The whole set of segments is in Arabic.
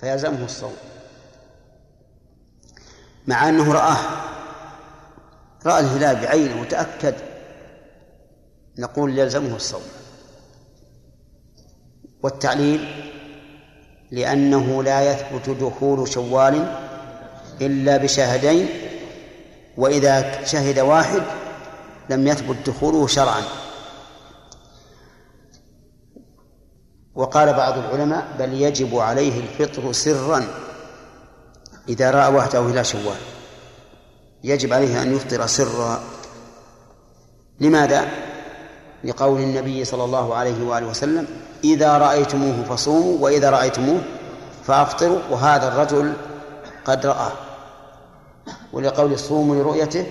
فيلزمه الصوم. مع أنه رآه رأى الهلال بعينه وتأكد نقول يلزمه الصوم. والتعليل لأنه لا يثبت دخول شوال إلا بشاهدين وإذا شهد واحد لم يثبت دخوله شرعا. وقال بعض العلماء بل يجب عليه الفطر سرا إذا رأى وحده هلال شوال. يجب عليه أن يفطر سرا. لماذا؟ لقول النبي صلى الله عليه وآله وسلم إذا رأيتموه فصوموا وإذا رأيتموه فأفطروا وهذا الرجل قد رآه. ولقول صوموا لرؤيته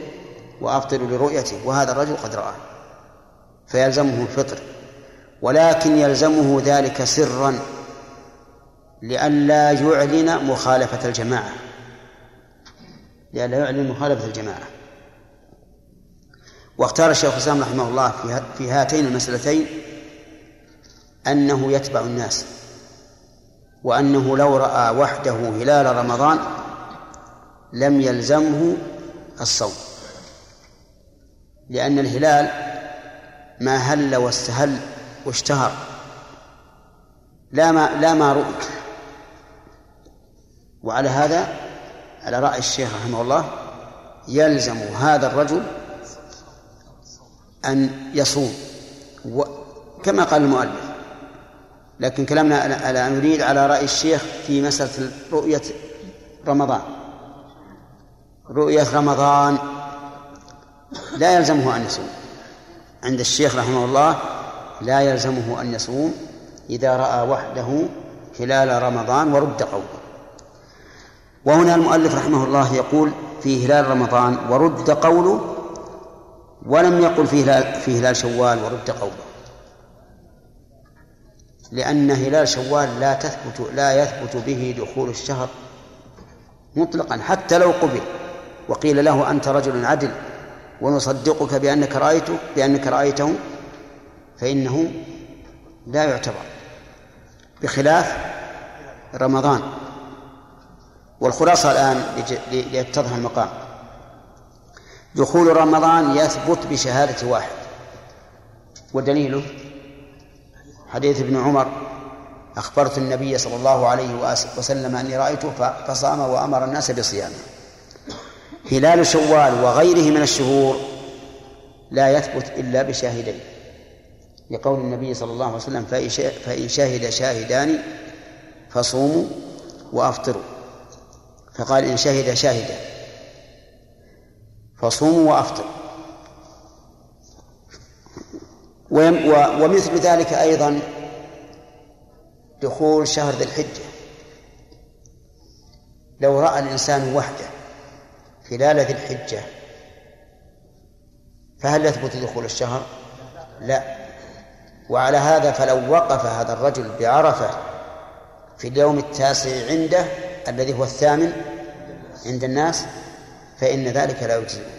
وأفطروا لرؤيته وهذا الرجل قد رآه. فيلزمه الفطر. ولكن يلزمه ذلك سرا لئلا يعلن مخالفة الجماعة. لئلا يعلن مخالفة الجماعة. واختار الشيخ الإسلام رحمه الله في هاتين المسألتين أنه يتبع الناس وأنه لو رأى وحده هلال رمضان لم يلزمه الصوم. لأن الهلال ما هل واستهل واشتهر. لا ما لا ما رؤي. وعلى هذا على رأي الشيخ رحمه الله يلزم هذا الرجل أن يصوم. كما قال المؤلف. لكن كلامنا ألا نريد على رأي الشيخ في مسألة رؤية رمضان. رؤية رمضان لا يلزمه أن يصوم. عند الشيخ رحمه الله لا يلزمه أن يصوم إذا رأى وحده هلال رمضان ورد قوله. وهنا المؤلف رحمه الله يقول في هلال رمضان ورد قوله ولم يقل في هلال في هلال شوال ورد قوله. لأن هلال شوال لا تثبت لا يثبت به دخول الشهر مطلقا حتى لو قبل. وقيل له أنت رجل عدل ونصدقك بأنك رأيته بأنك رأيته فإنه لا يعتبر بخلاف رمضان. والخلاصة الآن ليتضح المقام. دخول رمضان يثبت بشهادة واحد. ودليله؟ حديث ابن عمر أخبرت النبي صلى الله عليه وسلم أني رأيته فصام وأمر الناس بصيامه. هلال شوال وغيره من الشهور لا يثبت إلا بشاهدين. لقول النبي صلى الله عليه وسلم فإن شهد شاهدان فصوموا وأفطروا. فقال إن شهد شاهدا فصوموا وأفطروا. ومثل ذلك أيضا دخول شهر ذي الحجة. لو رأى الإنسان وحده خلال ذي الحجة فهل يثبت دخول الشهر؟ لا. وعلى هذا فلو وقف هذا الرجل بعرفة في اليوم التاسع عنده الذي هو الثامن عند الناس فإن ذلك لا يجزئه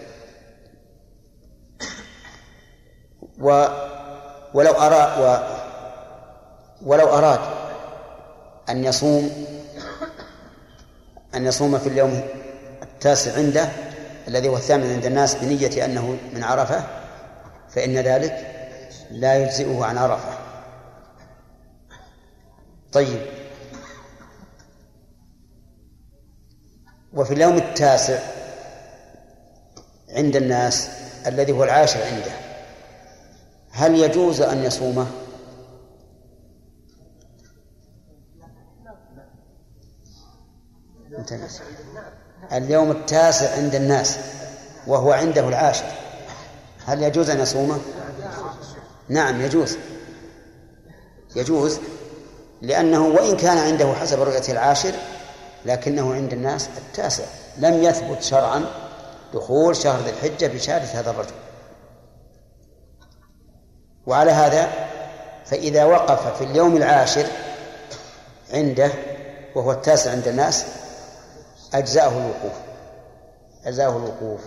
و ولو أراد و ولو أراد أن يصوم أن يصوم في اليوم التاسع عنده الذي هو الثامن عند الناس بنية أنه من عرفة فإن ذلك لا يجزئه عن عرفة طيب وفي اليوم التاسع عند الناس الذي هو العاشر عنده هل يجوز أن يصومه؟ اليوم التاسع عند الناس وهو عنده العاشر هل يجوز أن يصومه؟ نعم يجوز. يجوز لأنه وإن كان عنده حسب رؤية العاشر لكنه عند الناس التاسع. لم يثبت شرعا دخول شهر ذي الحجة بشهادة هذا الرجل. وعلى هذا فإذا وقف في اليوم العاشر عنده وهو التاسع عند الناس أجزأه الوقوف. أجزأه الوقوف.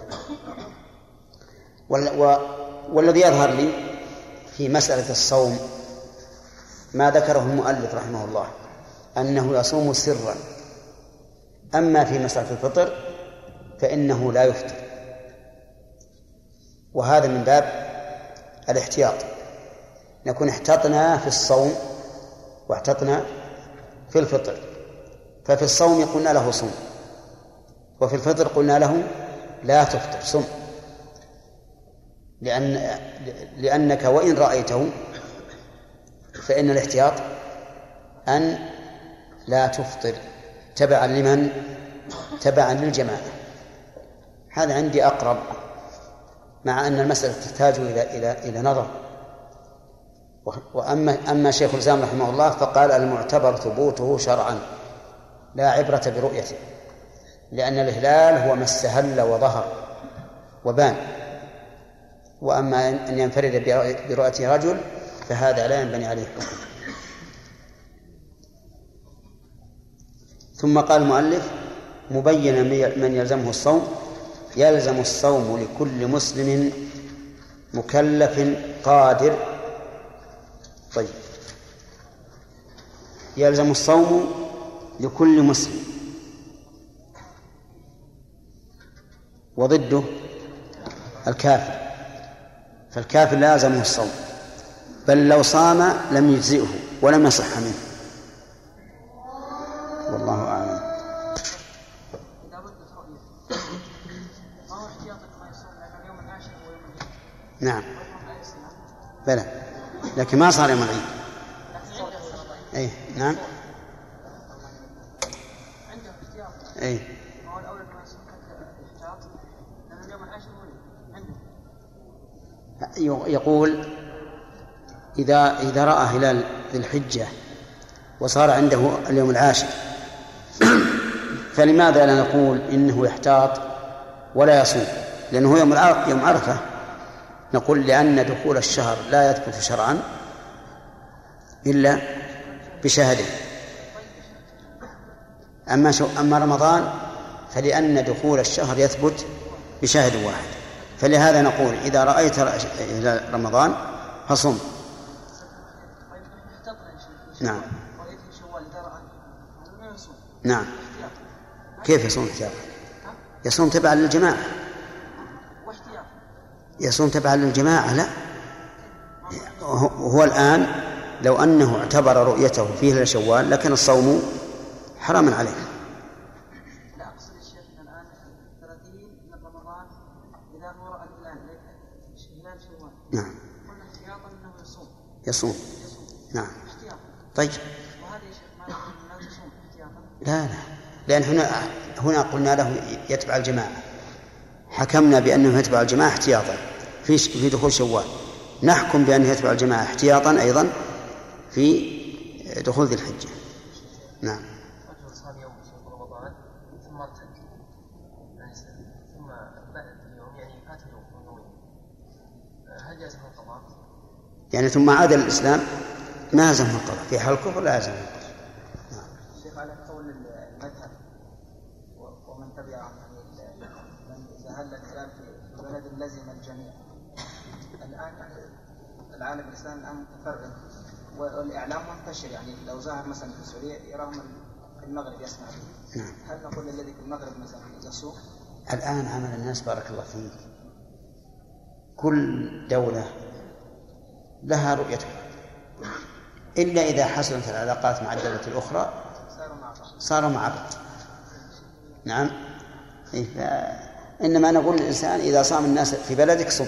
والذي يظهر لي في مسألة الصوم ما ذكره المؤلف رحمه الله أنه يصوم سرا. أما في مسألة الفطر فإنه لا يفطر. وهذا من باب الاحتياط. نكون احتطنا في الصوم واحتطنا في الفطر. ففي الصوم قلنا له صوم وفي الفطر قلنا له لا تفطر صم. لأن لأنك وإن رأيته فإن الاحتياط أن لا تفطر تبعا لمن؟ تبعا للجماعة. هذا عندي أقرب مع أن المسألة تحتاج إلى إلى إلى نظر. وأما أما شيخ الإسلام رحمه الله فقال المعتبر ثبوته شرعا لا عبرة برؤيته لأن الهلال هو ما استهل وظهر وبان. وأما أن ينفرد برؤية رجل فهذا لا ينبني عليه حكم. ثم قال المؤلف مبينا من يلزمه الصوم يلزم الصوم لكل مسلم مكلف قادر. طيب. يلزم الصوم لكل مسلم. وضده الكافر. فالكافر لازمه الصوم بل لو صام لم يجزئه ولم يصح منه. والله أعلم. نعم. بلى. لكن ما صار يوم العيد. اي نعم. اي يقول إذا إذا رأى هلال ذي الحجة وصار عنده اليوم العاشر فلماذا لا نقول إنه يحتاط ولا يصوم؟ لأنه يوم يوم عرفة. نقول لأن دخول الشهر لا يثبت شرعا إلا بشهده أما أما رمضان فلأن دخول الشهر يثبت بشاهد واحد. فلهذا نقول إذا رأيت رمضان فصم. نعم. نعم. كيف يصوم احتياطا؟ يصوم تبعا للجماعة. يصوم تبعا للجماعة لا. هو الآن لو أنه اعتبر رؤيته في شوال لكن الصوم حراما عليه لا أقصد الشيخ الآن 30 من رمضان إذا هو رأى هلال شوال نعم قلنا احتياطا أنه يصوم. نعم. طيب. لا لا لأن هنا هنا قلنا له يتبع الجماعة. حكمنا بأنه يتبع الجماعة احتياطا. في في دخول شوال. نحكم بأنه يتبع الجماعة احتياطا أيضا في دخول ذي الحجة. نعم يوم رمضان ثم ارتد ثم بعد اليوم يعني فات اليوم هل يلزمه القضاء؟ يعني ثم عاد الإسلام ما يلزمه القضاء. في حال الكفر لا يلزمه القضاء. لزم الجميع. الآن العالم الاسلامي الآن متفرغ والإعلام منتشر يعني لو ظهر مثلا في سوريا يراهم في المغرب يسمع به. نعم. هل نقول الذي في المغرب مثلا يصوم؟ الآن عمل الناس بارك الله فيك. كل دولة لها رؤيتها. إلا إذا حسنت العلاقات مع الدولة الأخرى صاروا مع بعض. نعم. إيه إنما نقول للإنسان إذا صام الناس في بلدك صم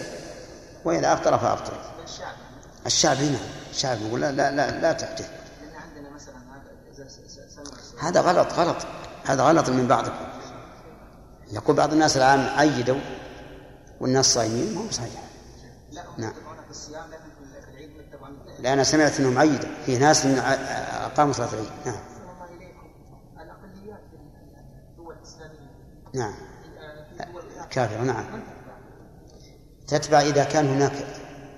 وإذا أفطر فأفطر. الشعب هنا الشعب نقول لا لا لا, لا تحدث هذا غلط غلط. هذا غلط من بعضكم. يقول بعض الناس الآن عيدوا والناس صايمين ما هو صحيح. نعم. لا أنا سمعت أنهم عيدوا. في ناس أقاموا صلاة العيد. نعم. نعم. كافرة نعم. تتبع إذا كان هناك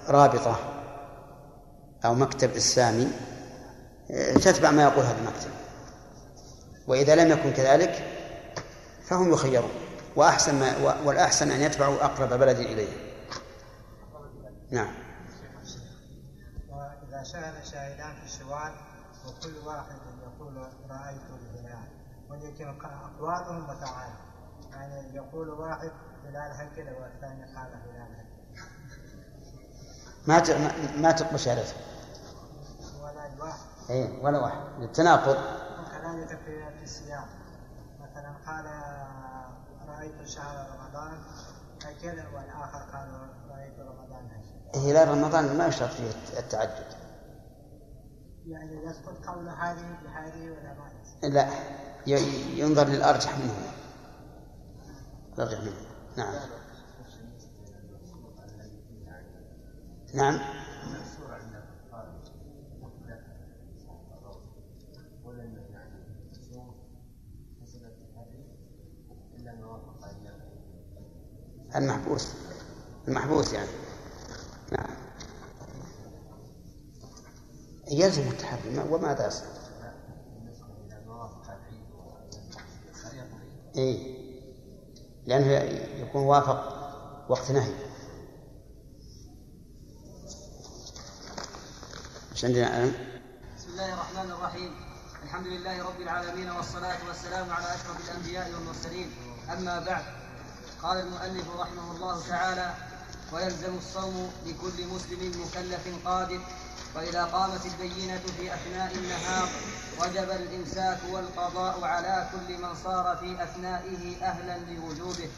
رابطة أو مكتب إسلامي تتبع ما يقول هذا المكتب. وإذا لم يكن كذلك فهم يخيرون. وأحسن ما والأحسن أن يتبعوا أقرب بلد إليه. نعم. شهد شاهدان في الشوال وكل واحد يقول رأيت الهلال. ولكن أقوالهم متعارف يعني يقول واحد هلال هكذا. والثاني قال هلال هكذا. ما ما تقبل شهادته ولا الواحد اي ولا واحد. للتناقض. وكذلك في في الصيام مثلا قال رأيت شهر رمضان هكذا. والآخر قال رأيت رمضان هكذا. هلال رمضان ما يشترط فيه التعدد يعني لا ينظر للأرجح منهما الأرجح منهما نعم. نعم. المحبوس. المحبوس يعني. نعم. يلزم التحري. وماذا يصنع؟ إيه. لأنه يكون وافق وقت نهي. إيش عندنا؟ بسم الله الرحمن الرحيم. الحمد لله رب العالمين والصلاة والسلام على أشرف الأنبياء والمرسلين. أما بعد قال المؤلف رحمه الله تعالى ويلزم الصوم لكل مسلم مكلف قادر. وإذا قامت البينة في أثناء النهار وجب الإمساك والقضاء على كل من صار في أثنائه أهلا لوجوبه.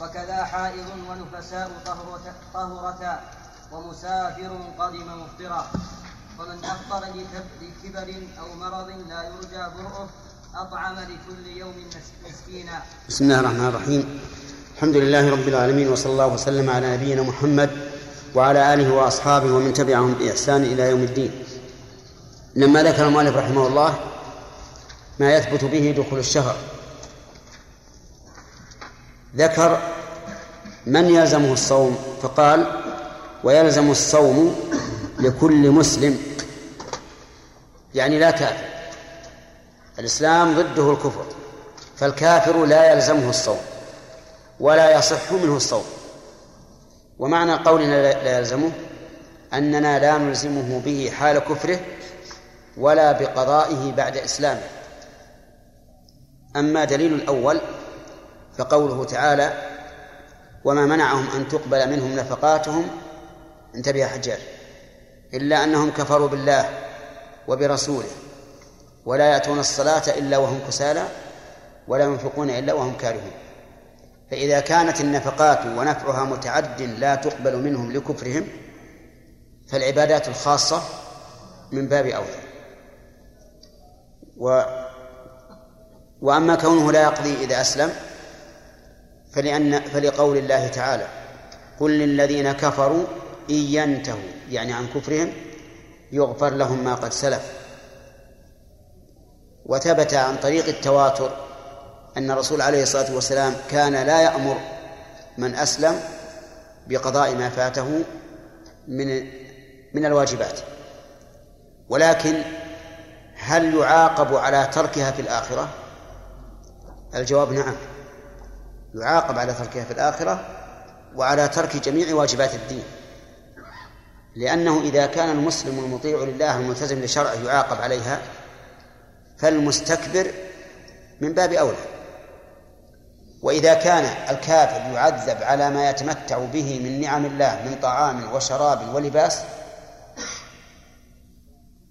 وكذا حائض ونفساء طهرتا ومسافر قدم مفطرا. ومن أفطر لكبر أو مرض لا يرجى برؤه أطعم لكل يوم مسكينا. بسم الله الرحمن الرحيم. الحمد لله رب العالمين وصلى الله وسلم على نبينا محمد وعلى آله وأصحابه ومن تبعهم بإحسان إلى يوم الدين. لما ذكر المؤلف رحمه الله ما يثبت به دخول الشهر ذكر من يلزمه الصوم فقال ويلزم الصوم لكل مسلم يعني لا كافر. الإسلام ضده الكفر فالكافر لا يلزمه الصوم ولا يصح منه الصوم. ومعنى قولنا لا يلزمه أننا لا نلزمه به حال كفره ولا بقضائه بعد إسلامه. أما دليل الأول فقوله تعالى وما منعهم أن تقبل منهم نفقاتهم انتبه حجاج إلا أنهم كفروا بالله وبرسوله ولا يأتون الصلاة إلا وهم كسالى ولا ينفقون إلا وهم كارهون. فإذا كانت النفقات ونفعها متعد لا تقبل منهم لكفرهم فالعبادات الخاصة من باب أولى. و وأما كونه لا يقضي إذا أسلم فلأن فلقول الله تعالى قل للذين كفروا إن ينتهوا يعني عن كفرهم يغفر لهم ما قد سلف. وثبت عن طريق التواتر أن الرسول عليه الصلاة والسلام كان لا يأمر من أسلم بقضاء ما فاته من من الواجبات. ولكن هل يعاقب على تركها في الآخرة؟ الجواب نعم. يعاقب على تركها في الآخرة وعلى ترك جميع واجبات الدين. لأنه إذا كان المسلم المطيع لله الملتزم لشرعه يعاقب عليها فالمستكبر من باب أولى. وإذا كان الكافر يعذب على ما يتمتع به من نعم الله من طعام وشراب ولباس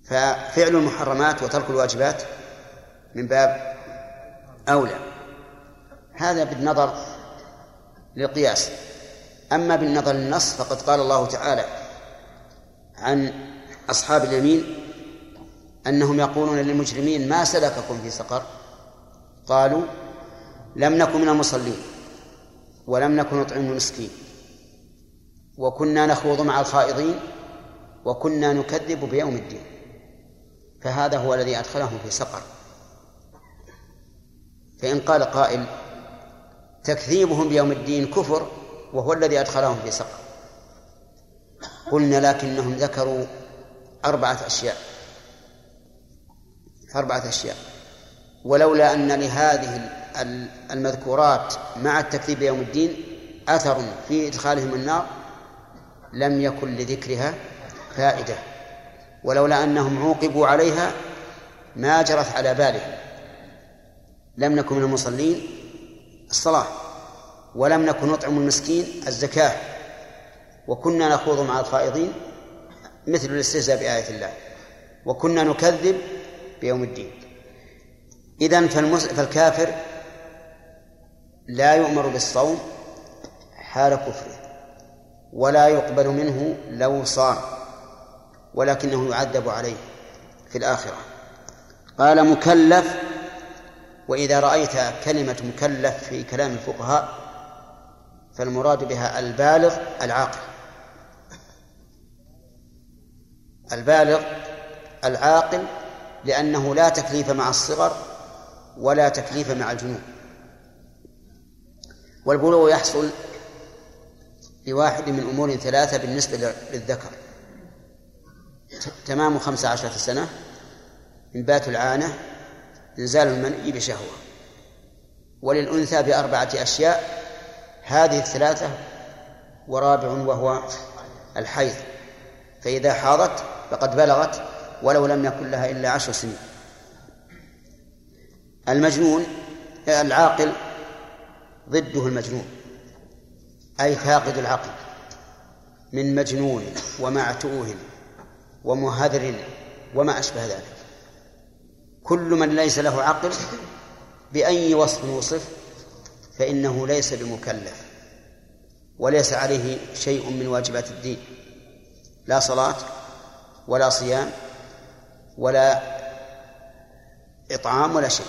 ففعل المحرمات وترك الواجبات من باب أولى. هذا بالنظر للقياس. أما بالنظر للنص فقد قال الله تعالى عن أصحاب اليمين أنهم يقولون للمجرمين ما سلككم في سقر؟ قالوا لم نكن من المصلين ولم نكن نطعم المسكين وكنا نخوض مع الخائضين وكنا نكذب بيوم الدين فهذا هو الذي أدخلهم في سقر فإن قال قائل تكذيبهم بيوم الدين كفر وهو الذي أدخلهم في سقر قلنا لكنهم ذكروا أربعة أشياء أربعة أشياء ولولا أن لهذه المذكورات مع التكذيب بيوم الدين أثر في إدخالهم النار لم يكن لذكرها فائدة ولولا أنهم عوقبوا عليها ما جرت على باله لم نكن من المصلين الصلاة ولم نكن نطعم المسكين الزكاة وكنا نخوض مع الخائضين مثل الاستهزاء بآية الله وكنا نكذب بيوم الدين. إذن فالكافر لا يؤمر بالصوم حال كفره ولا يقبل منه لو صام ولكنه يعذب عليه في الآخرة. قال مكلف وإذا رأيت كلمة مكلف في كلام الفقهاء فالمراد بها البالغ العاقل. البالغ العاقل لأنه لا تكليف مع الصغر ولا تكليف مع الجنون. والبلوغ يحصل لواحد من أمور ثلاثة بالنسبة للذكر. تمام خمسة عشرة سنة إنبات العانة إنزال المني بشهوة. وللأنثى بأربعة أشياء هذه الثلاثة ورابع وهو الحيض. فإذا حاضت فقد بلغت ولو لم يكن لها إلا عشر سنين. المجنون العاقل ضده المجنون أي فاقد العقل من مجنون ومعتوه ومهذر وما أشبه ذلك. كل من ليس له عقل بأي وصف وصف فإنه ليس بمكلف وليس عليه شيء من واجبات الدين لا صلاة ولا صيام ولا إطعام ولا شيء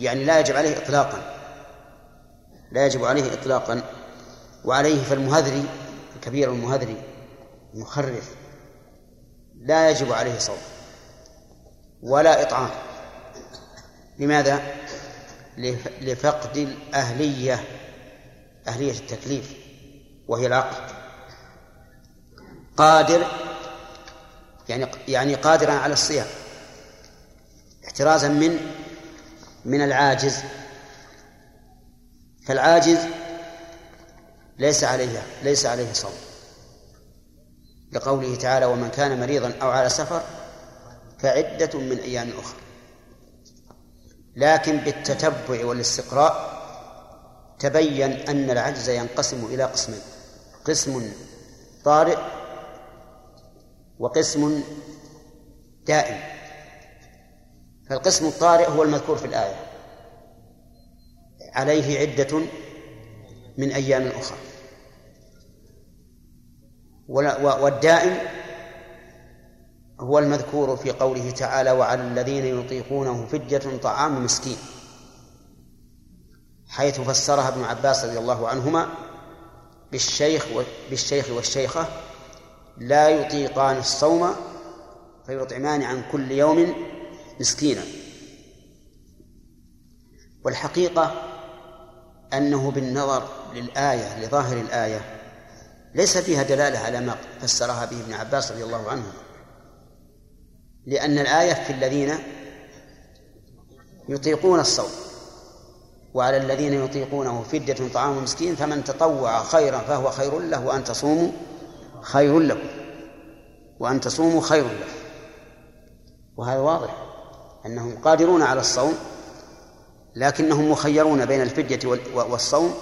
يعني لا يجب عليه إطلاقا. لا يجب عليه إطلاقا. وعليه فالمهذري الكبير المهذري المخرف لا يجب عليه صوم ولا إطعام. لماذا؟ لفقد الأهلية أهلية التكليف وهي العقل قادر يعني يعني قادرا على الصيام. احترازا من من العاجز. فالعاجز ليس عليه ليس عليه صوم. لقوله تعالى ومن كان مريضا أو على سفر فعدة من أيام أخرى. لكن بالتتبع والاستقراء تبين أن العجز ينقسم إلى قسمين قسم طارئ وقسم دائم. فالقسم الطارئ هو المذكور في الآية. عليه عدة من أيام أخرى. والدائم هو المذكور في قوله تعالى وعلى الذين يطيقونه فدية طعام مسكين حيث فسرها ابن عباس رضي الله عنهما بالشيخ بالشيخ والشيخة لا يطيقان الصوم فيطعمان عن كل يوم مسكينا والحقيقة أنه بالنظر للآية لظاهر الآية ليس فيها دلالة على ما فسرها به ابن عباس رضي الله عنه. لأن الآية في الذين يطيقون الصوم وعلى الذين يطيقونه فدية طعام مسكين فمن تطوع خيرا فهو خير له وأن تصوموا خير لكم وأن تصوموا خير لكم. وهذا واضح أنهم قادرون على الصوم لكنهم مخيرون بين الفدية والصوم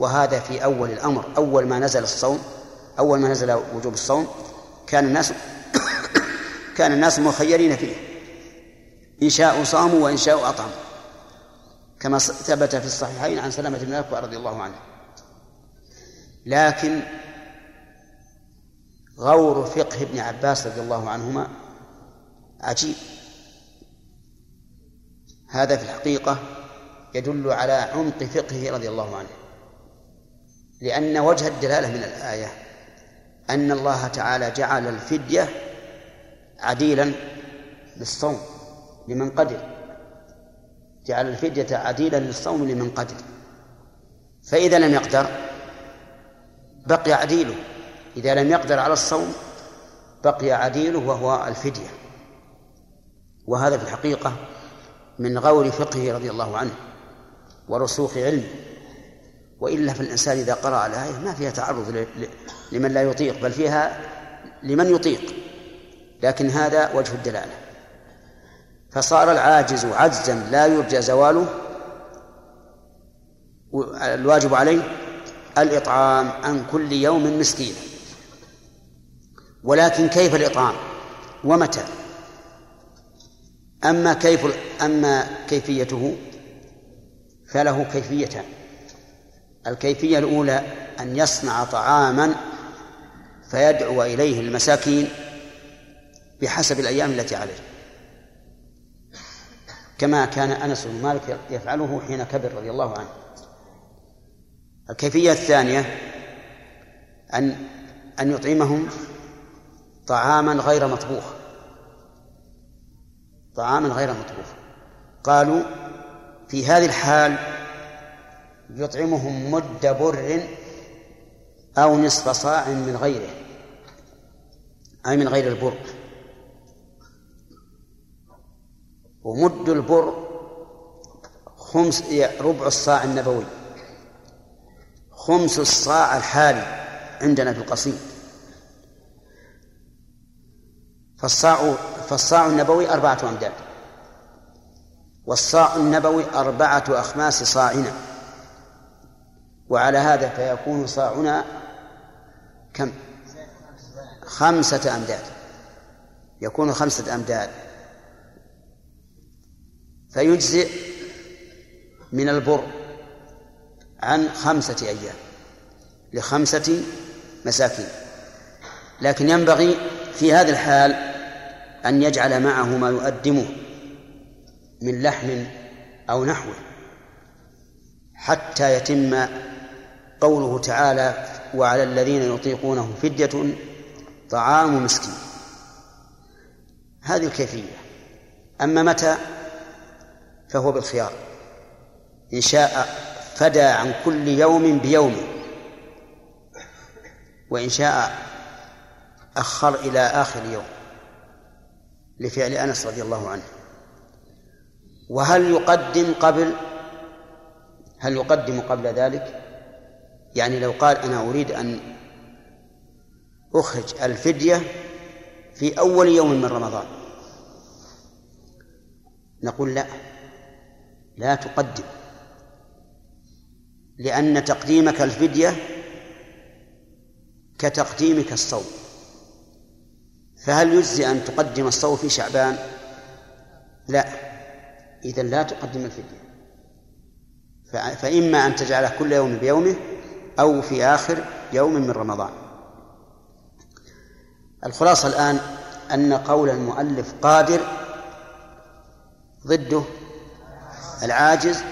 وهذا في أول الأمر أول ما نزل الصوم أول ما نزل وجوب الصوم كان الناس كان الناس مخيرين فيه إن شاءوا صاموا وإن شاءوا أطعموا كما ثبت في الصحيحين عن سلامة بن الأكوع رضي الله عنه. لكن غور فقه ابن عباس رضي الله عنهما عجيب. هذا في الحقيقة يدل على عمق فقهه رضي الله عنه. لأن وجه الدلالة من الآية أن الله تعالى جعل الفدية عديلا للصوم لمن قدر. جعل الفدية عديلا للصوم لمن قدر. فإذا لم يقدر بقي عديله. إذا لم يقدر على الصوم بقي عديله وهو الفدية. وهذا في الحقيقة من غور فقهه رضي الله عنه. ورسوخ علمه وإلا فالإنسان إذا قرأ الآية ما فيها تعرض لمن لا يطيق بل فيها لمن يطيق. لكن هذا وجه الدلالة. فصار العاجز عجزا لا يرجى زواله الواجب عليه الإطعام عن كل يوم مسكينا ولكن كيف الإطعام؟ ومتى؟ أما كيف أما كيفيته؟ فله كيفيتان الكيفية الأولى أن يصنع طعاما فيدعو إليه المساكين بحسب الأيام التي عليه. كما كان أنس بن مالك يفعله حين كبر رضي الله عنه. الكيفية الثانية أن أن يطعمهم طعاما غير مطبوخ. طعاما غير مطبوخ. قالوا في هذه الحال يطعمهم مد بر أو نصف صاع من غيره أي من غير البر. ومد البر خمس ربع الصاع النبوي خمس الصاع الحالي عندنا في القصيم. فالصاع فالصاع النبوي أربعة أمداد. والصاع النبوي أربعة أخماس صاعنا. وعلى هذا فيكون صاعنا كم؟ خمسة أمداد. يكون خمسة أمداد. فيجزئ من البر عن خمسة أيام لخمسة مساكين. لكن ينبغي في هذه الحال أن يجعل معه ما يؤدمه من لحم أو نحوه حتى يتم قوله تعالى وعلى الذين يطيقونه فدية طعام مسكين هذه الكيفية. أما متى؟ فهو بالخيار. إن شاء فدى عن كل يوم بيوم. وإن شاء أخر إلى آخر يوم لفعل أنس رضي الله عنه. وهل يقدم قبل؟ هل يقدم قبل ذلك؟ يعني لو قال أنا أريد أن أخرج الفدية في أول يوم من رمضان. نقول لا. لا تقدم. لأن تقديمك الفدية كتقديمك الصوم. فهل يجزي أن تقدم الصوم في شعبان؟ لا. إذا لا تقدم الفدية. فإما أن تجعله كل يوم بيومه أو في آخر يوم من رمضان. الخلاصة الآن أن قول المؤلف قادر ضده العاجز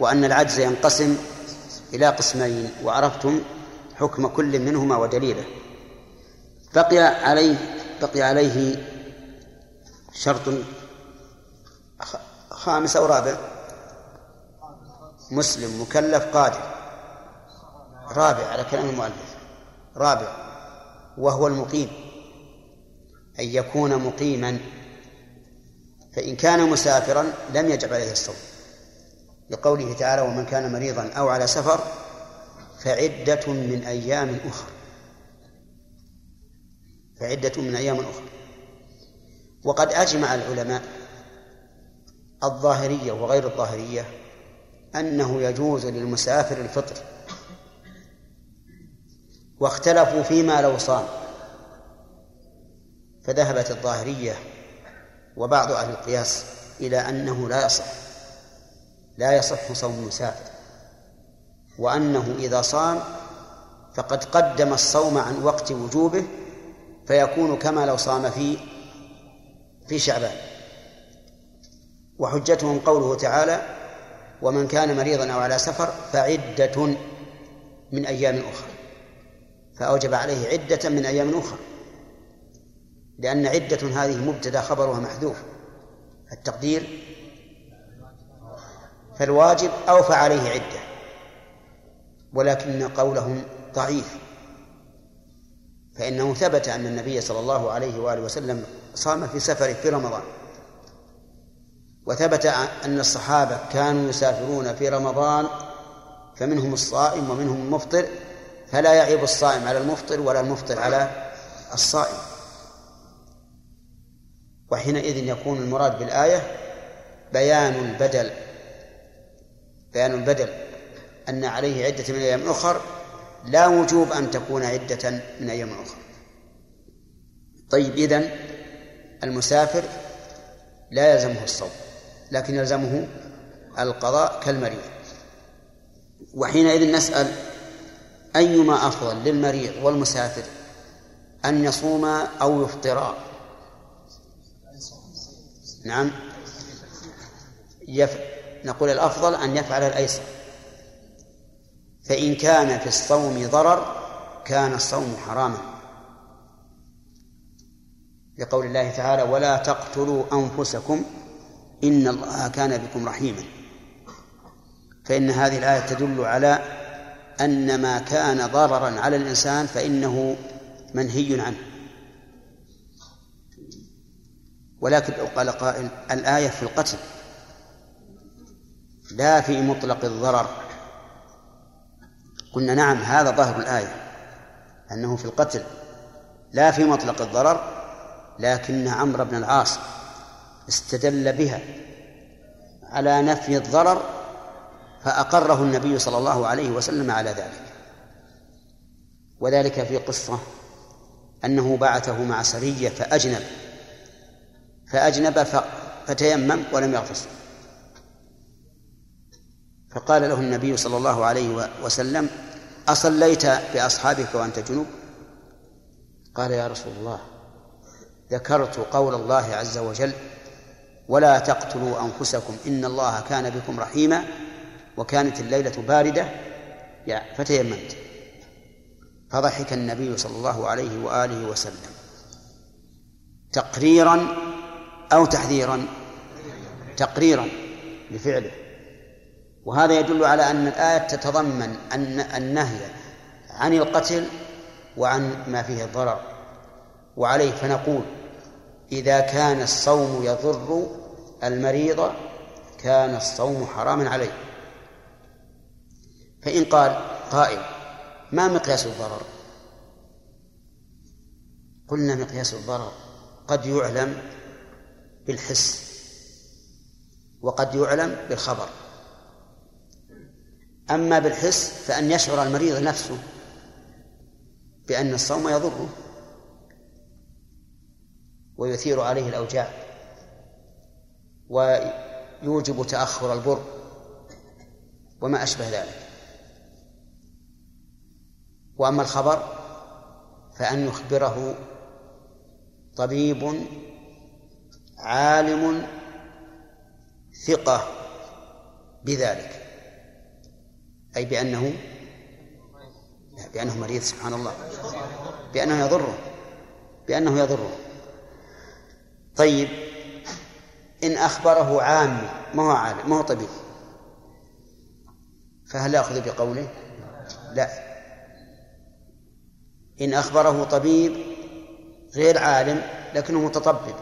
وأن العجز ينقسم إلى قسمين وعرفتم حكم كل منهما ودليله. بقي عليه بقي عليه شرط خامس أو رابع؟ مسلم مكلف قادر. رابع على كلام المؤلف. رابع. وهو المقيم. أن يكون مقيما. فإن كان مسافرا لم يجب عليه الصوم. لقوله تعالى ومن كان مريضا أو على سفر فعدة من أيام أخرى فعدة من أيام أخرى وقد أجمع العلماء الظاهرية وغير الظاهرية أنه يجوز للمسافر الفطر. واختلفوا فيما لو صام. فذهبت الظاهرية وبعض أهل القياس إلى أنه لا يصح لا يصح صوم المسافر. وأنه إذا صام فقد قدم الصوم عن وقت وجوبه فيكون كما لو صام في في شعبان. وحجتهم قوله تعالى ومن كان مريضا أو على سفر فعدة من أيام أخرى. فأوجب عليه عدة من أيام أخرى. لأن عدة هذه مبتدأ خبرها محذوف. التقدير فالواجب أوفى عليه عدة ولكن قولهم ضعيف. فإنه ثبت أن النبي صلى الله عليه وآله وسلم صام في سفره في رمضان. وثبت أن الصحابة كانوا يسافرون في رمضان فمنهم الصائم ومنهم المفطر فلا يعيب الصائم على المفطر ولا المفطر على الصائم. وحينئذ يكون المراد بالآية بيان البدل بيان البدل أن عليه عدة من أيام أخر لا وجوب أن تكون عدة من أيام أخرى طيب إذن المسافر لا يلزمه الصوم. لكن يلزمه القضاء كالمريض. وحينئذ نسأل أيما أفضل للمريض والمسافر أن يصوما أو يفطرا نعم. يف... نقول الأفضل أن يفعل الأيسر. فإن كان في الصوم ضرر كان الصوم حراما. لقول الله تعالى ولا تقتلوا أنفسكم إن الله كان بكم رحيما. فإن هذه الآية تدل على أن ما كان ضررا على الإنسان فإنه منهي عنه. ولكن لو قال قائل الآية في القتل لا في مطلق الضرر. قلنا نعم هذا ظاهر الآية أنه في القتل لا في مطلق الضرر لكن عمرو بن العاص استدل بها على نفي الضرر فأقره النبي صلى الله عليه وسلم على ذلك. وذلك في قصة أنه بعثه مع سرية فأجنب فأجنب فتيمم ولم يغتسل فقال له النبي صلى الله عليه وسلم أصليت بأصحابك وأنت جنوب؟ قال يا رسول الله ذكرت قول الله عز وجل ولا تقتلوا أنفسكم إن الله كان بكم رحيما وكانت الليلة باردة. فتيممت. فضحك النبي صلى الله عليه وآله وسلم. تقريرا أو تحذيرا؟ تقريرا بفعله. وهذا يدل على أن الآية تتضمن أن النهي عن القتل وعن ما فيه الضرر. وعليه فنقول إذا كان الصوم يضر المريض كان الصوم حراما عليه. فإن قال قائل ما مقياس الضرر؟ قلنا مقياس الضرر. قد يعلم بالحس وقد يعلم بالخبر. أما بالحس فأن يشعر المريض نفسه بأن الصوم يضره. ويثير عليه الأوجاع ويوجب تأخر البر وما أشبه ذلك. وأما الخبر فأن يخبره طبيب عالم ثقة بذلك أي بأنه بأنه مريض سبحان الله بأنه يضره بأنه يضره. طيب إن أخبره عام ما هو عالم ما هو طبيب. فهل يأخذ بقوله؟ لا. إن أخبره طبيب غير عالم لكنه متطبب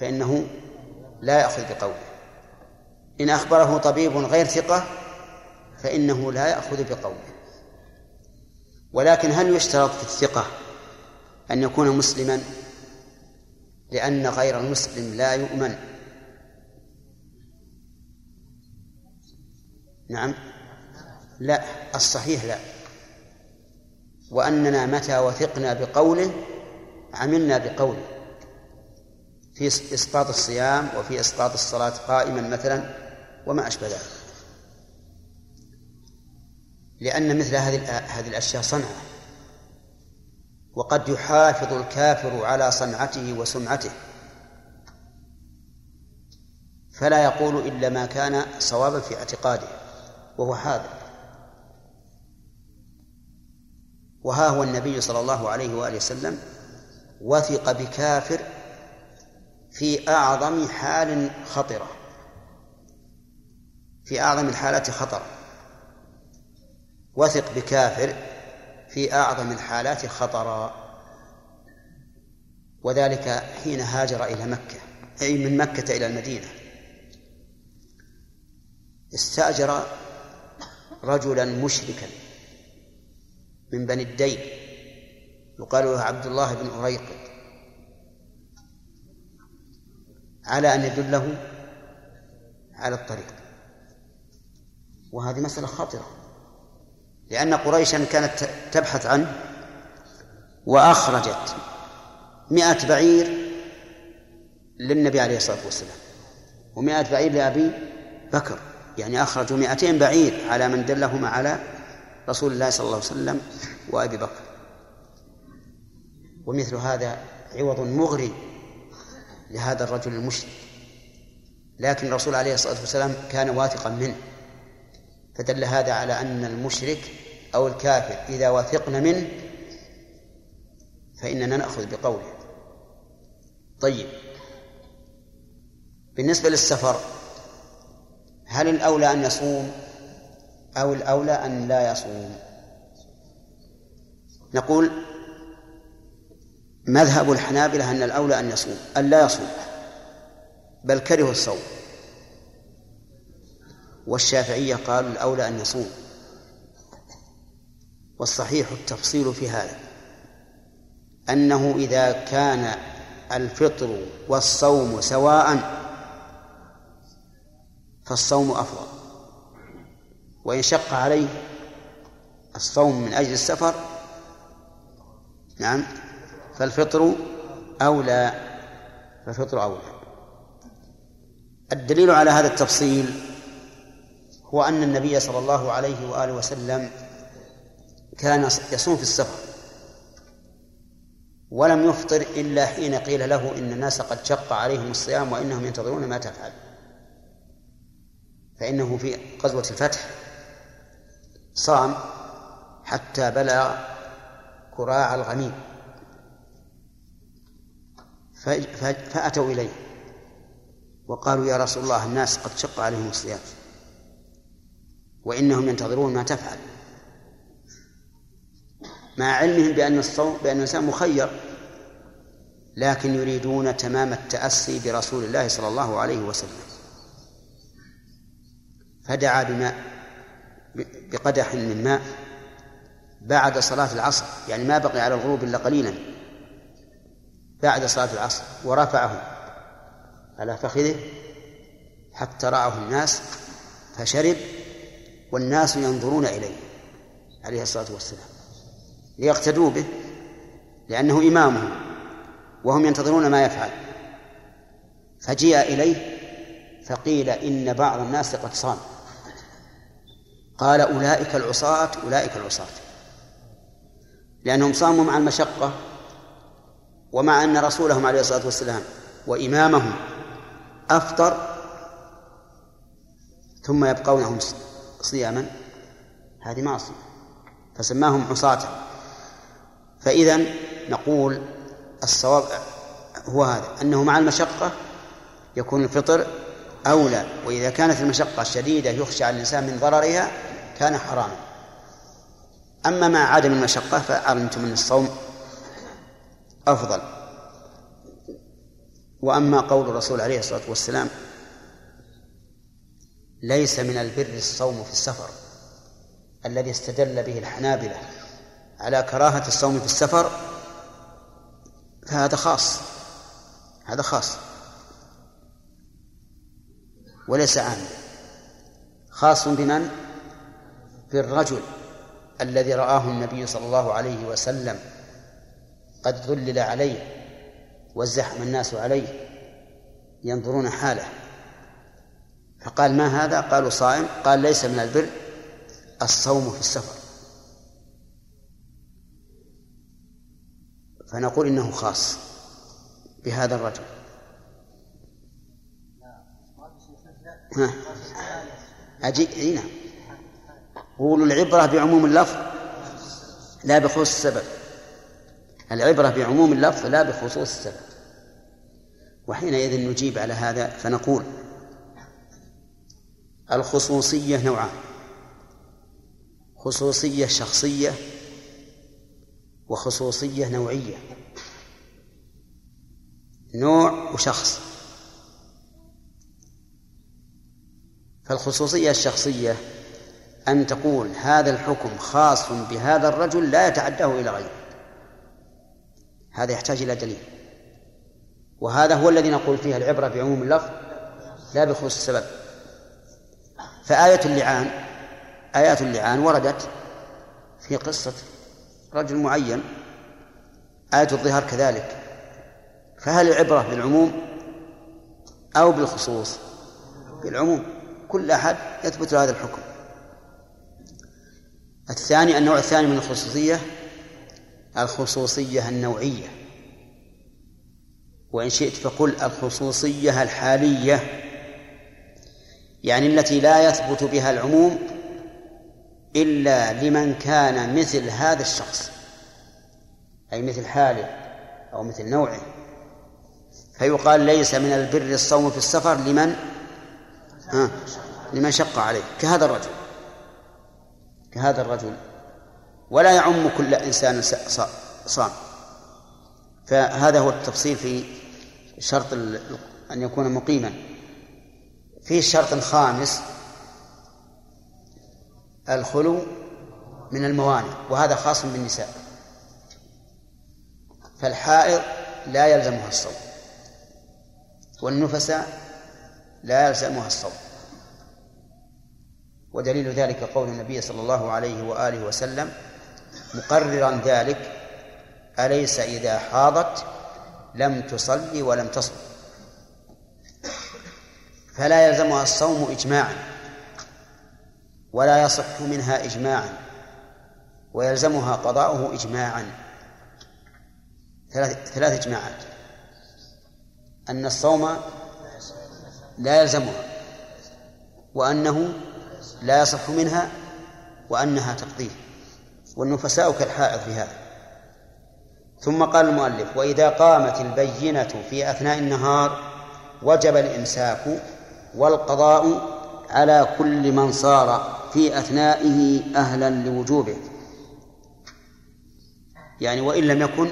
فإنه لا يأخذ بقوله. إن أخبره طبيب غير ثقة فإنه لا يأخذ بقوله. ولكن هل يشترط في الثقة أن يكون مسلما؟ لأن غير المسلم لا يؤمن. نعم. لا الصحيح لا. وأننا متى وثقنا بقوله عملنا بقوله. في إسقاط الصيام وفي إسقاط الصلاة قائما مثلا وما أشبه ذلك. لأن مثل هذه هذه الأشياء صنعة. وقد يحافظ الكافر على صنعته وسمعته. فلا يقول إلا ما كان صوابا في اعتقاده وهو هذا. وها هو النبي صلى الله عليه وآله وسلم وثق بكافر في أعظم حال خطرة. في أعظم الحالات خطرا وثق بكافر في أعظم الحالات خطرا. وذلك حين هاجر إلى مكة أي من مكة إلى المدينة. استأجر رجلا مشركا من بني الدين يقال له عبد الله بن أريقط على أن يدله على الطريق. وهذه مسألة خطرة. لأن قريشا كانت تبحث عنه وأخرجت مئة بعير للنبي عليه الصلاة والسلام ومئة بعير لأبي بكر يعني أخرجوا مئتين بعير على من دلهما على رسول الله صلى الله عليه وسلم وأبي بكر. ومثل هذا عوض مغري لهذا الرجل المشرك لكن الرسول عليه الصلاة والسلام كان واثقا منه فدل هذا على أن المشرك أو الكافر إذا وثقنا منه فإننا نأخذ بقوله. طيب. بالنسبة للسفر هل الأولى أن يصوم أو الأولى أن لا يصوم؟ نقول مذهب الحنابلة أن الأولى أن يصوم أن لا يصوم بل كرهوا الصوم. والشافعية قالوا الأولى أن يصوم. والصحيح التفصيل في هذا أنه إذا كان الفطر والصوم سواء فالصوم أفضل وإن شق عليه الصوم من أجل السفر نعم فالفطر أولى فالفطر أولى. الدليل على هذا التفصيل هو أن النبي صلى الله عليه وآله وسلم كان يصوم في السفر. ولم يفطر إلا حين قيل له إن الناس قد شق عليهم الصيام وإنهم ينتظرون ما تفعل. فإنه في غزوة الفتح صام حتى بلغ كراع الغميم فأتوا إليه وقالوا يا رسول الله الناس قد شق عليهم الصيام وإنهم ينتظرون ما تفعل. مع علمهم بأن الصوم بأن الإنسان مخير لكن يريدون تمام التأسي برسول الله صلى الله عليه وسلم. فدعا بماء بقدح من ماء بعد صلاة العصر يعني ما بقي على الغروب إلا قليلا. بعد صلاة العصر ورفعه. على فخذه حتى رآه الناس فشرب والناس ينظرون إليه عليه الصلاة والسلام. ليقتدوا به لأنه إمامهم وهم ينتظرون ما يفعل. فجيء إليه فقيل إن بعض الناس قد صام. قال أولئك العصاة أولئك العصاة. لأنهم صاموا مع المشقة ومع أن رسولهم عليه الصلاة والسلام وإمامهم أفطر ثم يبقونهم صياما. هذه معصية. فسماهم عصاة. فإذا نقول الصواب هو هذا أنه مع المشقة يكون الفطر أولى وإذا كانت المشقة شديدة يخشى على الإنسان من ضررها كان حراما. أما مع عدم المشقة فعلمتم أن الصوم أفضل. وأما قول الرسول عليه الصلاة والسلام ليس من البر الصوم في السفر الذي استدل به الحنابلة على كراهة الصوم في السفر فهذا خاص هذا خاص. وليس عاما خاص بمن؟ بالرجل الذي رآه النبي صلى الله عليه وسلم قد ذلل عليه وازدحم الناس عليه ينظرون حاله. فقال ما هذا؟ قالوا صائم. قال ليس من البر الصوم في السفر. فنقول إنه خاص بهذا الرجل. ها. أجي نعم. قولوا العبرة بعموم اللفظ لا بخصوص السبب. العبرة بعموم اللفظ لا بخصوص السبب. وحينئذ نجيب على هذا فنقول الخصوصية نوعان. خصوصية شخصية وخصوصية نوعية. نوع وشخص. فالخصوصية الشخصية أن تقول هذا الحكم خاص بهذا الرجل لا يتعداه إلى غيره. هذا يحتاج إلى دليل. وهذا هو الذي نقول فيه العبرة بعموم اللفظ لا بخصوص السبب. فآية اللعان آيات اللعان وردت في قصة رجل معين آية الظهار كذلك. فهل العبرة بالعموم أو بالخصوص؟ بالعموم. كل أحد يثبت هذا الحكم. الثاني النوع الثاني من الخصوصية الخصوصية النوعية. وإن شئت فقل الخصوصية الحالية يعني التي لا يثبت بها العموم إلا لمن كان مثل هذا الشخص أي مثل حاله أو مثل نوعه. فيقال ليس من البر الصوم في السفر لمن؟ ها لمن شق عليه كهذا الرجل كهذا الرجل. ولا يعم كل إنسان صام. فهذا هو التفصيل في شرط أن يكون مقيما. في شرط خامس الخلو من الموانع وهذا خاص بالنساء. فالحائض لا يلزمها الصوم والنفساء لا يلزمها الصوم. ودليل ذلك قول النبي صلى الله عليه وآله وسلم مقررا ذلك أليس إذا حاضت لم تصلي ولم تصم فلا يلزمها الصوم إجماعا. ولا يصح منها إجماعا ويلزمها قضاؤه إجماعا. ثلاث ثلاث إجماعات. أن الصوم لا يلزمها وأنه لا يصح منها وأنها تقضيه. والنفساء كالحائض في هذا. ثم قال المؤلف وإذا قامت البينة في أثناء النهار وجب الإمساك والقضاء على كل من صار في أثنائه أهلا لوجوبه. يعني وإن لم يكن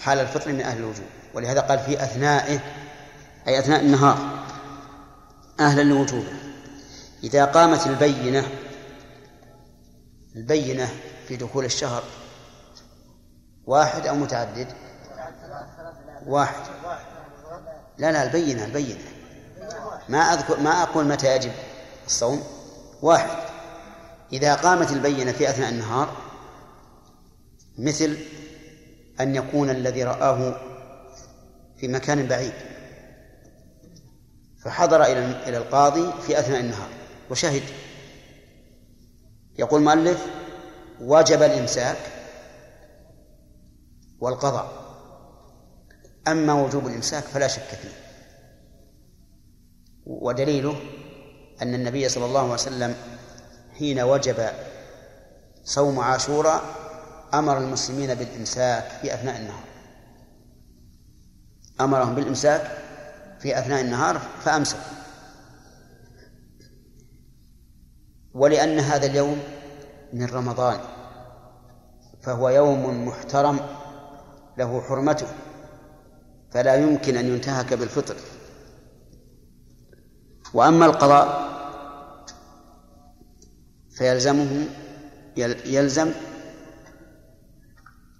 حال الفطر من أهل الوجوب. ولهذا قال في أثنائه أي أثناء النهار أهلا لوجوبه. إذا قامت البينة البينة في دخول الشهر واحد أو متعدد؟ واحد. لا لا البينة البينة. ما أذكر ما أقول متى يجب الصوم. واحد. إذا قامت البينة في أثناء النهار مثل أن يكون الذي رآه في مكان بعيد فحضر إلى إلى القاضي في أثناء النهار وشهد. يقول المؤلف وجب الإمساك والقضاء. أما وجوب الإمساك فلا شك فيه. ودليله أن النبي صلى الله عليه وسلم حين وجب صوم عاشوراء أمر المسلمين بالإمساك في أثناء النهار. أمرهم بالإمساك في أثناء النهار فأمسكوا ولأن هذا اليوم من رمضان فهو يوم محترم له حرمته فلا يمكن أن ينتهك بالفطر. وأما القضاء فيلزمه يلزم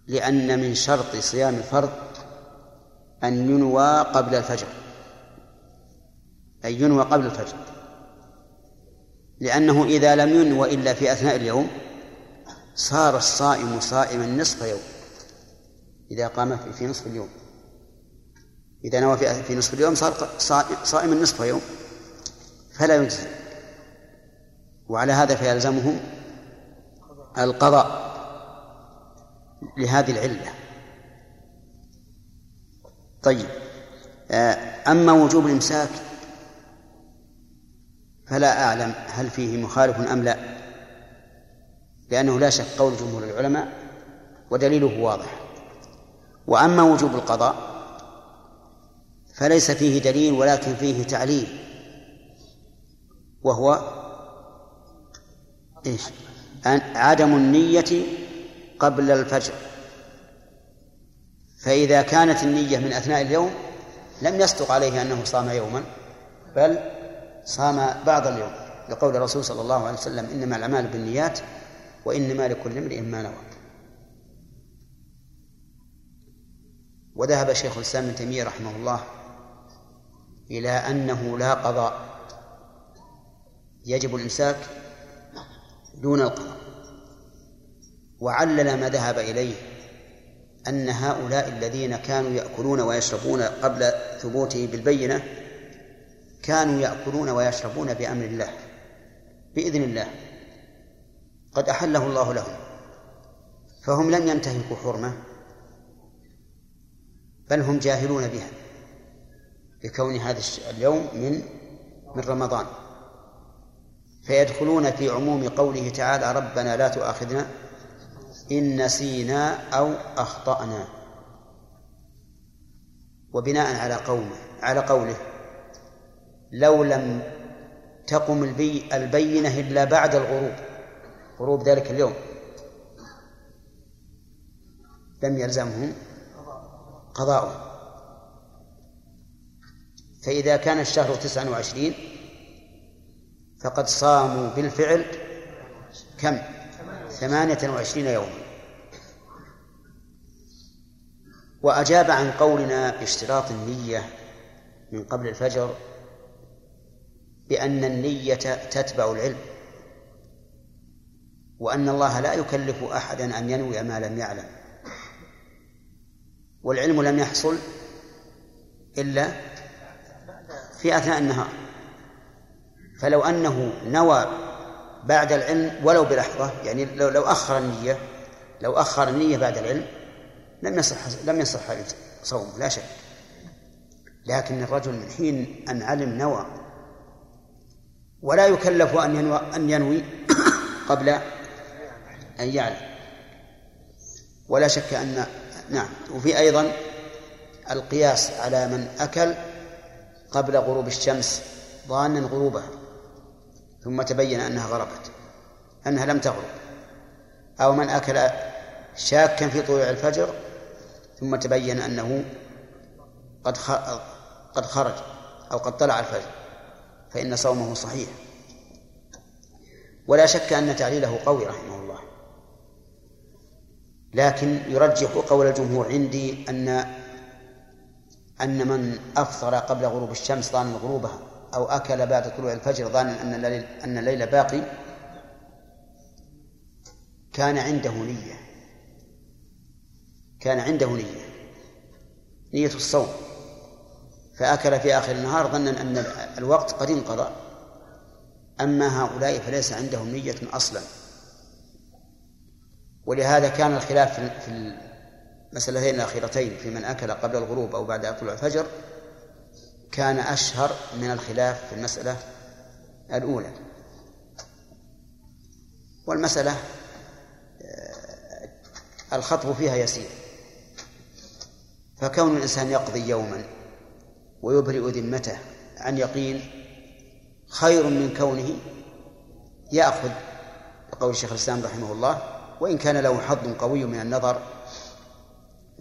لأن من شرط صيام الفرض أن ينوى قبل الفجر أي ينوى قبل الفجر. لأنه إذا لم ينوى إلا في أثناء اليوم صار الصائم صائما نصف يوم إذا قام في نصف اليوم. إذا نوى في نصف اليوم صار صائما نصف يوم فلا يجزي. وعلى هذا فيلزمه القضاء لهذه العلة. طيب آه، أما وجوب الإمساك فلا أعلم هل فيه مخالف أم لا لأنه لا شك قول جمهور العلماء ودليله واضح. وأما وجوب القضاء فليس فيه دليل ولكن فيه تعليل وهو إيش؟ عدم النية قبل الفجر. فإذا كانت النية من أثناء اليوم لم يصدق عليه أنه صام يوما بل صام بعض اليوم. لقول الرسول صلى الله عليه وسلم إنما الأعمال بالنيات وإنما لكل امرئ ما نوى. وذهب شيخ الإسلام ابن تيمية رحمه الله إلى أنه لا قضاء. يجب الإمساك دون القضاء وعلل ما ذهب إليه أن هؤلاء الذين كانوا يأكلون ويشربون قبل ثبوته بالبينة كانوا يأكلون ويشربون بأمر الله بإذن الله. قد أحله الله لهم فهم لم ينتهكوا حرمة بل هم جاهلون بها لكون هذا اليوم من من رمضان. فيدخلون في عموم قوله تعالى ربنا لا تؤاخذنا إن نسينا أو أخطأنا. وبناء على قومه على قوله لو لم تقم البي البينة إلا بعد الغروب. غروب ذلك اليوم. لم يلزمهم قضاؤه. فإذا كان الشهر تسعا وعشرين فقد صاموا بالفعل كم؟ ثمانية وعشرين يوما. وأجاب عن قولنا باشتراط النية من قبل الفجر بأن النية تتبع العلم وأن الله لا يكلف أحدا أن ينوي ما لم يعلم. والعلم لم يحصل إلا في أثناء النهار. فلو أنه نوى بعد العلم ولو بلحظة يعني لو لو أخر النية لو أخر النية بعد العلم لم يصح لم يصح صومه لا شك. لكن الرجل من حين أن علم نوى ولا يكلف أن ينوي أن ينوي قبل أن يعلم. ولا شك أن نعم. وفي أيضا القياس على من أكل قبل غروب الشمس ظانا غروبها. ثم تبين أنها غربت أنها لم تغرب. أو من أكل شاكا في طلوع الفجر ثم تبين أنه قد قد خرج أو قد طلع الفجر فإن صومه صحيح. ولا شك أن تعليله قوي رحمه الله. لكن يرجح قول الجمهور عندي أن أن من أفطر قبل غروب الشمس ظانا غروبها. أو أكل بعد طلوع الفجر ظانا أن الليل أن الليل باقي كان عنده نية. كان عنده نية نية الصوم. فأكل في آخر النهار ظنا أن الوقت قد انقضى. أما هؤلاء فليس عندهم نية أصلا. ولهذا كان الخلاف في المسألتين الأخيرتين في من أكل قبل الغروب أو بعد طلوع الفجر كان أشهر من الخلاف في المسألة الأولى. والمسألة آه، الخطب فيها يسير. فكون الإنسان يقضي يوما ويبرئ ذمته عن يقين خير من كونه يأخذ بقول الشيخ الإسلام رحمه الله وإن كان له حظ قوي من النظر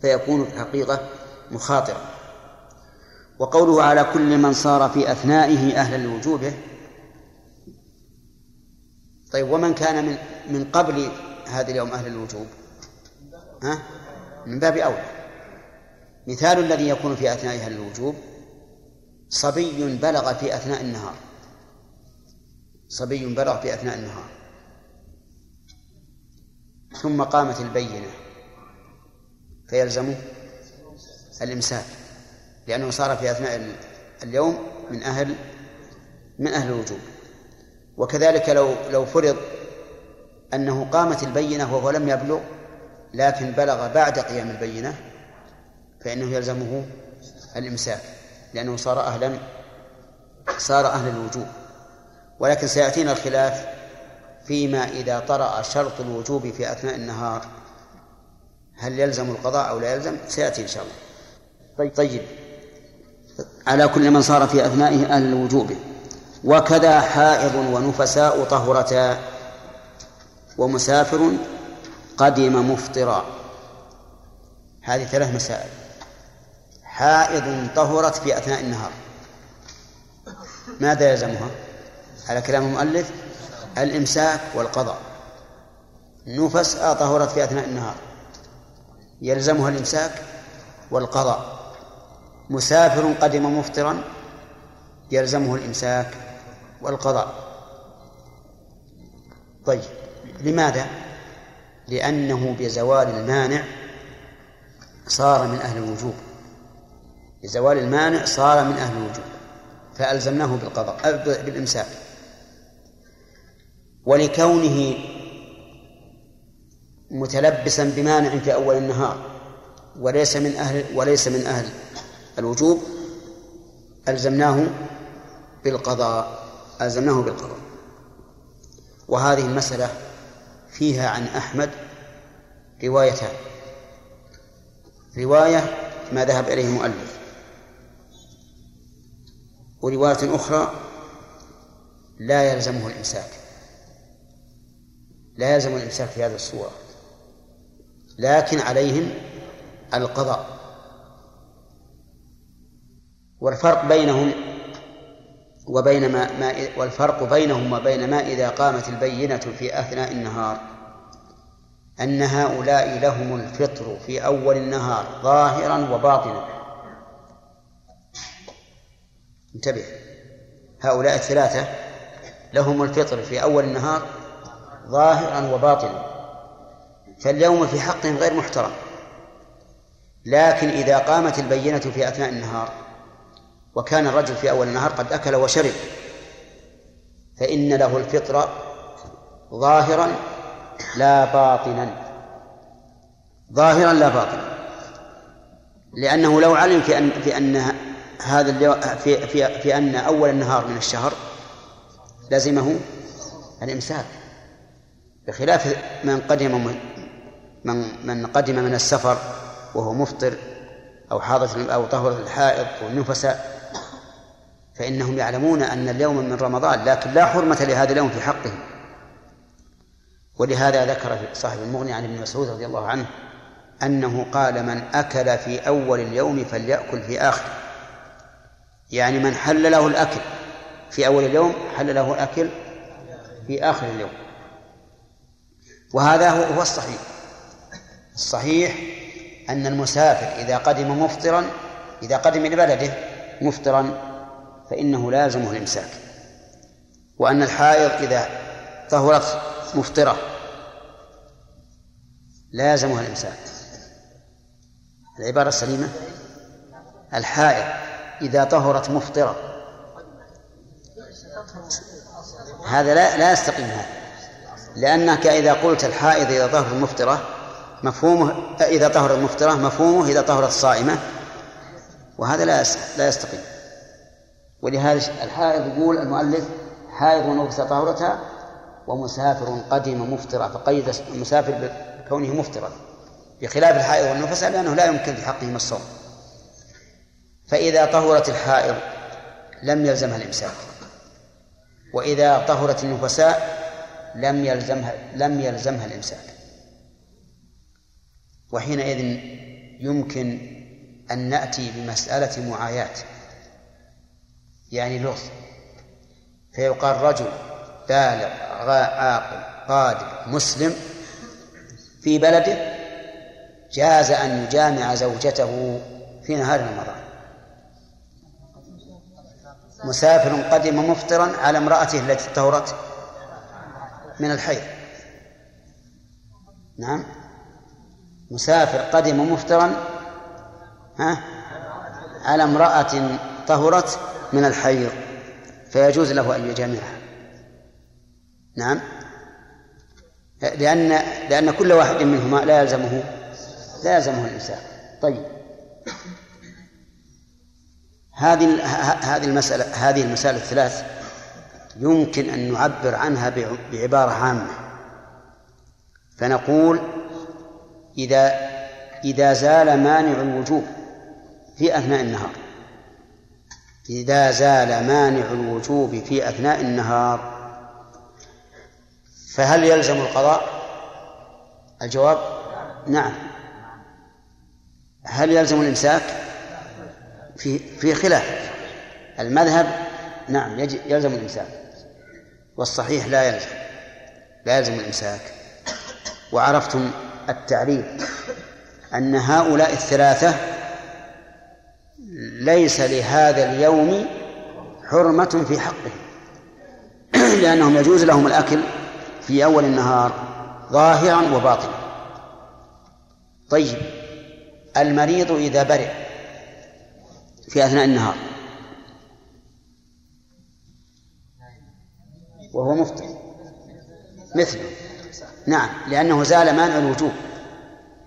فيكون في الحقيقة مخاطرا. وقوله على كل من صار في أثنائه أهلا لوجوبه طيب ومن كان من من قبل هذا اليوم أهل الوجوب؟ ها؟ من باب أولى مثال الذي يكون في أثناء أهل الوجوب صبي بلغ في أثناء النهار. صبي بلغ في أثناء النهار. ثم قامت البينة. فيلزمه الإمساك. لأنه صار في أثناء اليوم من أهل من أهل الوجوب. وكذلك لو لو فرض أنه قامت البينة وهو لم يبلغ لكن بلغ بعد قيام البينة فإنه يلزمه الإمساك لأنه صار أهلا صار أهل الوجوب. ولكن سيأتينا الخلاف فيما إذا طرأ شرط الوجوب في أثناء النهار. هل يلزم القضاء أو لا يلزم؟ سيأتي إن شاء الله. طيب, طيب. على كل من صار في أثنائه أهل الوجوب. وكذا حائض ونفساء طهرتا. ومسافر قدم مفطرا. هذه ثلاث مسائل. حائض طهرت في أثناء النهار. ماذا يلزمها؟ على كلام المؤلف الإمساك والقضاء. نفس طهرت في أثناء النهار. يلزمها الإمساك والقضاء. مسافر قدم مفطرا يلزمه الإمساك والقضاء. طيب لماذا؟ لأنه بزوال المانع صار من أهل الوجوب. بزوال المانع صار من أهل الوجوب فألزمناه بالقضاء بالإمساك. ولكونه متلبسا بمانع في أول النهار وليس من أهل وليس من أهل الوجوب ألزمناه بالقضاء ألزمناه بالقضاء. وهذه المسألة فيها عن أحمد روايتان. رواية ما ذهب إليه المؤلف ورواية أخرى لا يلزمه الإمساك. لا يلزم الإمساك في هذه الصورة. لكن عليهم القضاء. والفرق بينهم وبين ما, ما والفرق بينهم وبين ما إذا قامت البينة في أثناء النهار أن هؤلاء لهم الفطر في أول النهار ظاهرا وباطنا. انتبه. هؤلاء الثلاثة لهم الفطر في أول النهار ظاهرا وباطنا. فاليوم في حقهم غير محترم. لكن إذا قامت البينة في أثناء النهار وكان الرجل في أول النهار قد أكل وشرب. فإن له الفطر ظاهرا لا باطنا. ظاهرا لا باطنا. لأنه لو علم في أن في أن هذا اليوم في في في أن أول النهار من الشهر لزمه الإمساك. بخلاف من قدم من من قدم من السفر وهو مفطر أو حاضر أو طهر الحائض والنفساء فإنهم يعلمون أن اليوم من رمضان لكن لا حرمة لهذا اليوم في حقهم. ولهذا ذكر صاحب المغني عن ابن مسعود رضي الله عنه أنه قال من أكل في أول اليوم فليأكل في آخره يعني من حل له الأكل في أول اليوم حل له الأكل في آخر اليوم. وهذا هو الصحيح. الصحيح أن المسافر إذا قدم مفطرا إذا قدم إلى بلده مفطرا فإنه لازمه الإمساك. وأن الحائض إذا طهرت مفطرة لازمها الإمساك. العبارة السليمة؟ الحائض إذا طهرت مفطرة. هذا لا لا يستقيم هذا. لأنك إذا قلت الحائض إذا طهرت مفطرة مفهومه إذا طهرت مفطرة مفهومه إذا طهرت صائمة. وهذا لا لا يستقيم ولهذا الحائض يقول المؤلف حائض ونفس طهرتها ومسافر قدم مفطرا فقيد المسافر بكونه مفطرا بخلاف الحائض والنفس لأنه لا يمكن في حقهم الصوم. فإذا طهرت الحائض لم يلزمها الإمساك وإذا طهرت النفساء لم يلزمها لم يلزمها الإمساك. وحينئذ يمكن أن نأتي بمسألة معاياة. يعني لغز. فيقال رجل بالغ عاقل قادر مسلم في بلده جاز أن يجامع زوجته في نهار رمضان. مسافر قدم مفطرا على امرأته التي طهرت من الحيض. نعم. مسافر قدم مفطرا ها على امرأة طهرت من الحيض فيجوز له أن يجامعها نعم؟ لأن لأن كل واحد منهما لا يلزمه لا يلزمه الإمساك طيب. هذه هذه المسألة هذه المسائل الثلاث يمكن أن نعبر عنها بعبارة عامة. فنقول إذا إذا زال مانع الوجوب في أثناء النهار. إذا زال مانع الوجوب في أثناء النهار. فهل يلزم القضاء؟ الجواب نعم. هل يلزم الإمساك؟ في في خلاف. المذهب نعم يلزم الإمساك. والصحيح لا يلزم لا يلزم الإمساك. وعرفتم التعريف أن هؤلاء الثلاثة ليس لهذا اليوم حرمة في حقه لأنهم يجوز لهم الأكل في أول النهار ظاهرا وباطنا. طيب المريض إذا برئ في أثناء النهار وهو مفطر. مثله. نعم لأنه زال مانع الوجوب.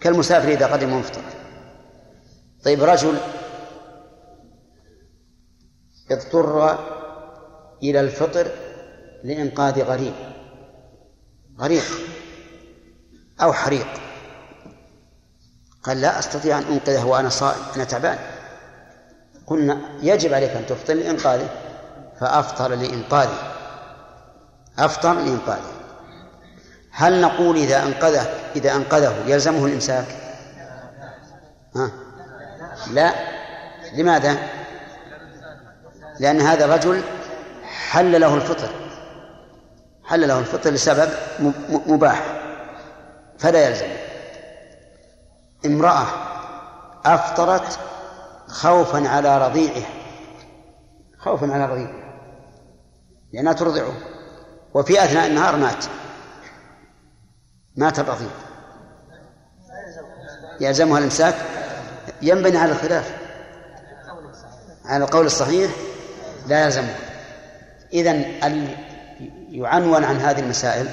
كالمسافر إذا قدم مفطر طيب رجل اضطر إلى الفطر لإنقاذ غريب غريق أو حريق قال لا أستطيع أن أنقذه وأنا صائم أنا تعبان قلنا يجب عليك أن تفطر لإنقاذه فأفطر لإنقاذه أفطر لإنقاذه هل نقول إذا أنقذه إذا أنقذه يلزمه الإمساك؟ ها؟ لا لماذا؟ لأن هذا الرجل حل له الفطر. حل له الفطر لسبب مباح. فلا يلزم. امرأة أفطرت خوفا على رضيعها. خوفا على رضيعها. لأنها ترضعه. وفي أثناء النهار مات. مات الرضيع. يلزمها الإمساك. ينبني على الخلاف. على القول الصحيح لا يلزمها إذن يعنون عن هذه المسائل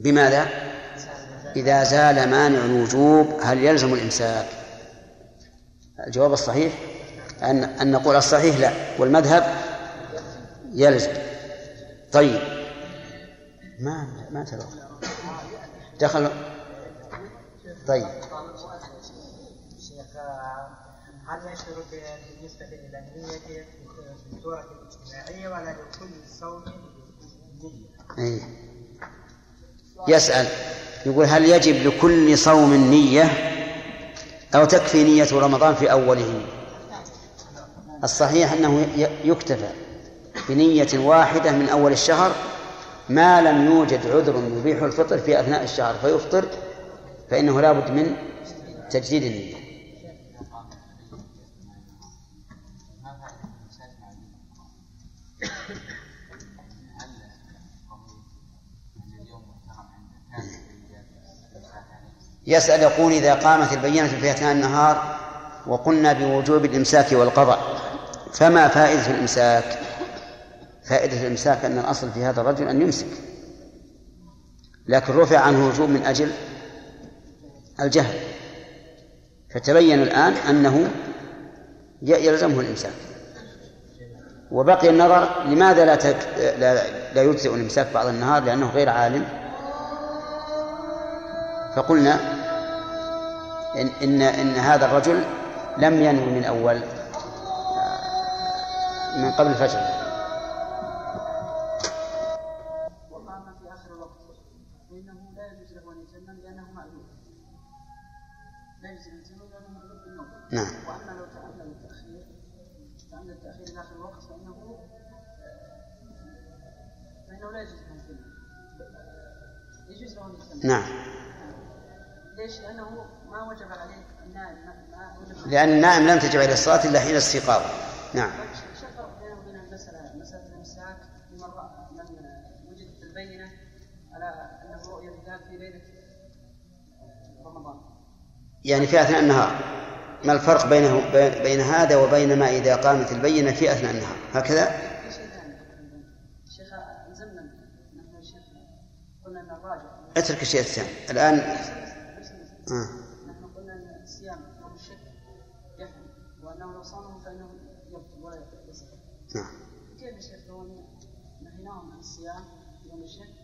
بماذا؟ إذا زال مانع الوجوب هل يلزم الإمساك؟ الجواب الصحيح؟ أن أن نقول الصحيح لا والمذهب يلزم. طيب. ما ما تبقى دخل طيب. هل يشترط بالنسبة إلى النية في الصورة الاجتماعية ولا لكل صوم نية؟ يسأل. يقول هل يجب لكل صوم نية أو تكفي نية رمضان في أوله؟ الصحيح أنه يكتفى بنية واحدة من أول الشهر ما لم يوجد عذر يبيح الفطر في أثناء الشهر فيفطر فإنه لا بد من تجديد النية. يسأل يقول إذا قامت البينة في أثناء النهار وقلنا بوجوب الإمساك والقضاء فما فائدة الإمساك؟ فائدة الإمساك أن الأصل في هذا الرجل أن يمسك. لكن رفع عنه الوجوب من أجل الجهل. فتبين الآن أنه يلزمه الإمساك. وبقي النظر لماذا لا تك... لا, لا يجزئ الإمساك بعض النهار لأنه غير عالم؟ فقلنا إن إن, إن هذا الرجل لم ينوي من أول من قبل الفجر. نعم. واما لو تامل الوقت لا يجوز يجوز نعم. ليش؟ لأنه ما وجب عليه النائم ما وجب لأن النائم لم تجب عليه الصلاة إلا حين استيقاظه. نعم. إيش الفرق بينه وبين المسألة؟ مسألة الامساك لمن من وجدت البينة على رؤيه الهلال في ليلة رمضان. يعني في أثناء النهار. ما الفرق بينه بين هذا وبين ما إذا قامت البينة في أثناء النهار؟ هكذا؟ اترك الشيء الثاني. الآن آه. نحن قلنا ان الصيام يوم الشك يحرم وانه لو صامه فانه يبطل ولا يصح نعم. كيف يا شيخ لو نهيناهم عن الصيام يوم الشك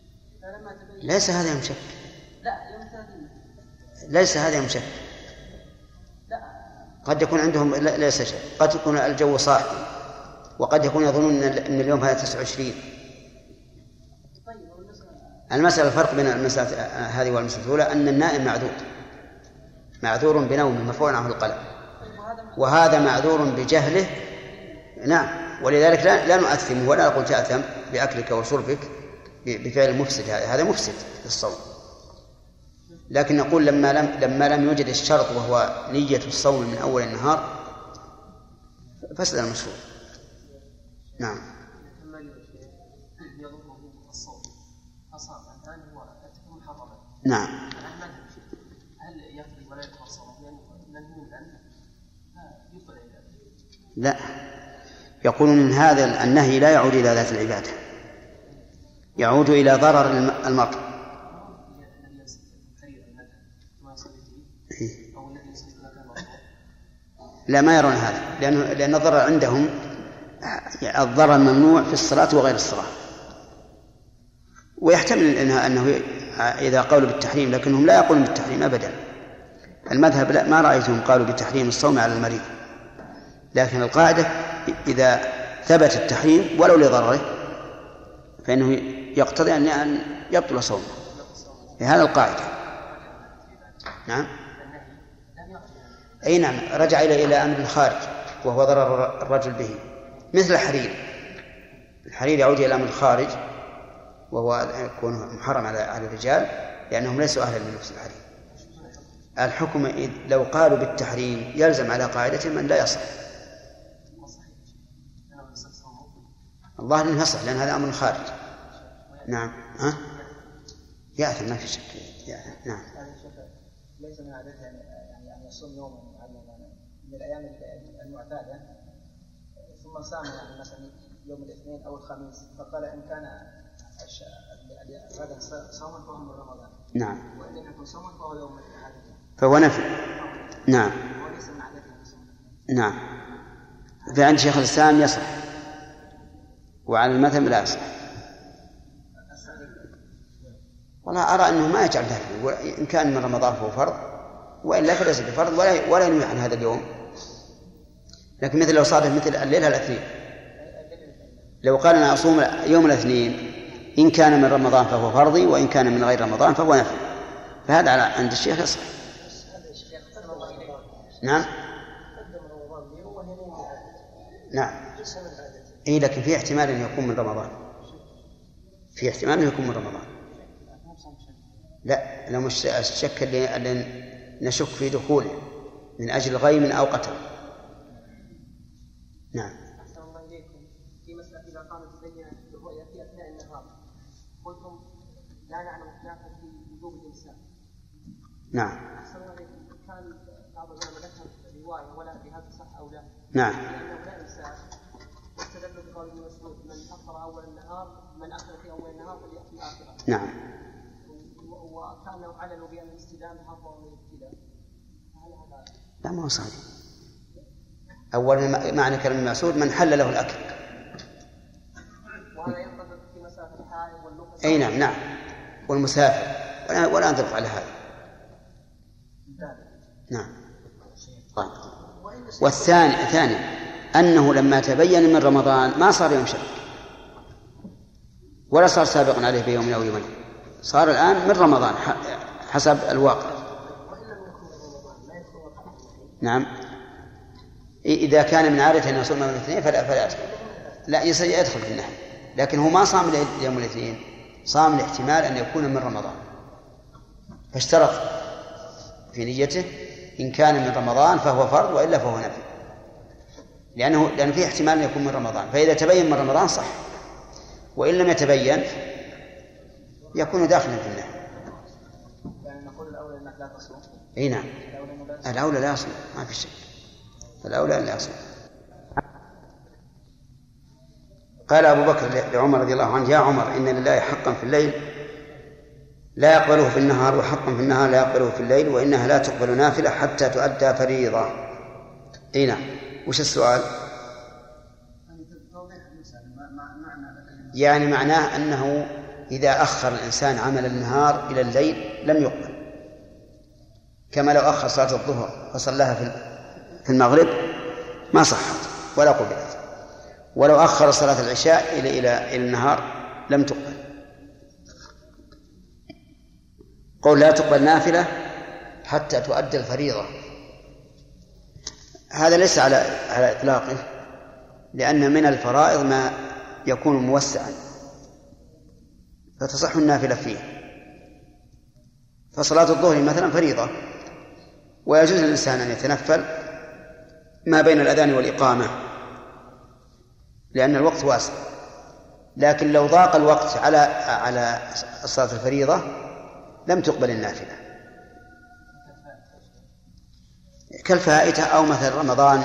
فلما تبين ليس هذا يوم شك. لا يوم الثلاثين ليس هذا يوم شك. قد يكون عندهم ليس شيء. قد يكون الجو صاحي. وقد يكون يظنون ان اليوم هذا 29 المسألة الفرق بين المسألة هذه والمسألة الأولى أن النائم معذور. معذور بنومه مرفوع عنه القلم. وهذا معذور بجهله. نعم. ولذلك لا, لا نؤثمه ولا نقول تأثم بأكلك وشربك بفعل مفسد. هذا مفسد للصوم. لكن نقول لما لم لما لم يوجد الشرط وهو نية الصوم من أول النهار فسد المشروع. نعم. نعم. لا. يقولون ان هذا النهي لا يعود إلى ذات العبادة. يعود إلى ضرر المرء. لا ما يرون هذا لأن لأن الضرر عندهم الضرر ممنوع في الصلاة وغير الصلاة. ويحتمل أنه, أنه إذا قالوا بالتحريم لكنهم لا يقولون بالتحريم أبدا. المذهب لا ما رأيتهم قالوا بتحريم الصوم على المريض. لكن القاعدة إذا ثبت التحريم ولو لضرره فإنه يقتضي أن يبطل صومه. هذا القاعدة. نعم؟ أي نعم رجع إلى إلى أمر خارج وهو ضرر الرجل به. مثل الحرير. الحرير يعود إلى أمر خارج وهو يكون محرم على على الرجال لأنهم ليسوا أهلا للبس الحرير. الحكم لو قالوا بالتحريم يلزم على قاعدة من لا يصح. الله انه يصح لأن هذا أمر خارج. نعم. ها؟ ياثم ما في شك. ياثم نعم. ليس من عادته يصوم يوما معينا من الأيام المعتادة ثم صام يعني مثلا يوم الاثنين أو الخميس فقال إن كان غدا صوما فهو من رمضان. نعم. وإن لم يكن صوما فهو يوم الأحد. فهو نفي. نعم. وليس من عادته نعم. فعند شيخ الإسلام يصح. وعلى المذهب لا يصح. والله أرى أنه ما يجعل ذلك. إن كان من رمضان فهو فرض. وإلا فليس بفرض ولا ولا ينوي عن هذا اليوم. لكن مثل لو صادف مثل الليلة الاثنين لو قال أنا أصوم يوم الاثنين إن كان من رمضان فهو فرضي وإن كان من غير رمضان فهو نفل فهذا على عند الشيخ يصح. نعم. نعم. إي لكن في احتمال أن يكون من رمضان. في احتمال انه يكون من رمضان. لا لو مش الشك اللي نشك في دخوله من أجل غيم أو قتل. نعم. أحسن الله إليكم في مسألة إذا قامت البينة بالرؤيا في أثناء النهار قلتم لا نعلم خلافا في وجوب الإمساك نعم. أحسن الله إليكم كان بعض العلماء ذكر رواية ولا بهذا صح أو لا نعم. لأنه لا إمساك واستدلوا بقول ابن مسعود من أفطر أول النهار من أكل في أول النهار فليأتي آخره نعم وكانوا عللوا بأن الاستدامة أفضل من الابتداء هل هذا لا ما هو صحيح. أولا معنى كلام المعسود من حل له الأكل. أي نعم نعم. والمسافر. ولا ولا على هذا. نعم. طيب. والثاني الثاني أنه لما تبين من رمضان ما صار يوم شك ولا صار سابقا عليه بيوم أو يومين. صار الآن من رمضان حسب الواقع. نعم. إذا كان من عادته أن يصوم يوم الاثنين فلا فلا يدخل لا يدخل في النهي لكن هو ما صام يوم الاثنين. صام لاحتمال أن يكون من رمضان. فاشترط في نيته إن كان من رمضان فهو فرض وإلا فهو نفي لأنه لأن فيه احتمال أن يكون من رمضان. فإذا تبين من رمضان صح. وإن لم يتبين يكون داخلا في النهي يعني نقول الاولى إنك لا تصوم. إي نعم. الأولى لا يصوم ما في شك الأولى لا يصوم قال أبو بكر لعمر رضي الله عنه يا عمر إن لله حقا في الليل لا يقبله في النهار وحقا في النهار لا يقبله في الليل وإنها لا تقبل نافلة حتى تؤدى فريضة. إي نعم. وش السؤال؟ يعني معناه أنه إذا أخر الإنسان عمل النهار إلى الليل لم يقبل. كما لو أخر صلاة الظهر فصلاها في في المغرب ما صحت ولا قبلت. ولو أخر صلاة العشاء إلى إلى إلى النهار لم تقبل. قول لا تقبل نافلة حتى تؤدى الفريضة. هذا ليس على على إطلاقه لأن من الفرائض ما يكون موسعا. فتصح النافلة فيه. فصلاة الظهر مثلا فريضة. ويجوز للإنسان أن يتنفل ما بين الأذان والإقامة لأن الوقت واسع. لكن لو ضاق الوقت على على صلاة الفريضة لم تقبل النافلة. كالفائتة أو مثل رمضان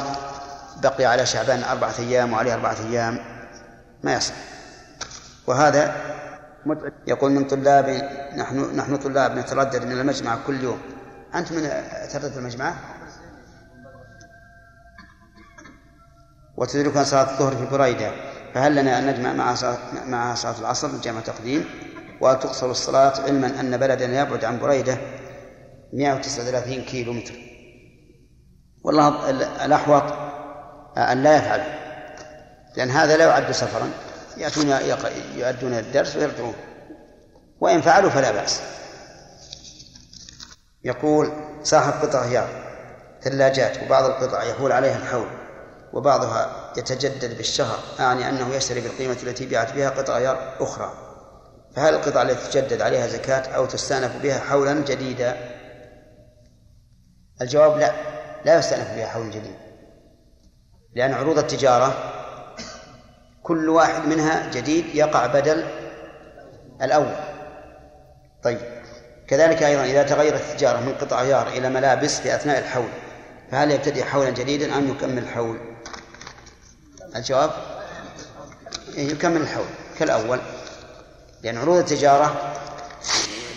بقي على شعبان أربعة أيام وعليه أربعة أيام ما يصح. وهذا يقول من طلاب نحن نحن طلاب نتردد من المجمع كل يوم. أنت من تردد المجمع؟ وتدركنا صلاة الظهر في بريدة فهل لنا أن نجمع مع صلاة صلاة العصر جمع تقديم؟ وتقصر الصلاة علما أن بلدنا يبعد عن بريدة 139 كيلو متر والله الأحوط أن لا يفعل لأن هذا لا يعد سفرا يأتون يؤدون الدرس ويرجعون. وإن فعلوا فلا بأس. يقول صاحب قطع غيار ثلاجات وبعض القطع يحول عليها الحول وبعضها يتجدد بالشهر أعني أنه يشتري بالقيمة التي باعت بها قطع غيار أخرى. فهل القطع التي تجدد عليها زكاة أو تستأنف بها حولا جديدا؟ الجواب لا لا يستأنف بها حول جديد. لأن عروض التجارة كل واحد منها جديد يقع بدل الأول. طيب. كذلك أيضا إذا تغيرت التجارة من قطع غيار إلى ملابس في أثناء الحول فهل يبتدئ حولا جديدا أم يكمل الحول؟ الجواب؟ يكمل الحول كالأول لأن عروض التجارة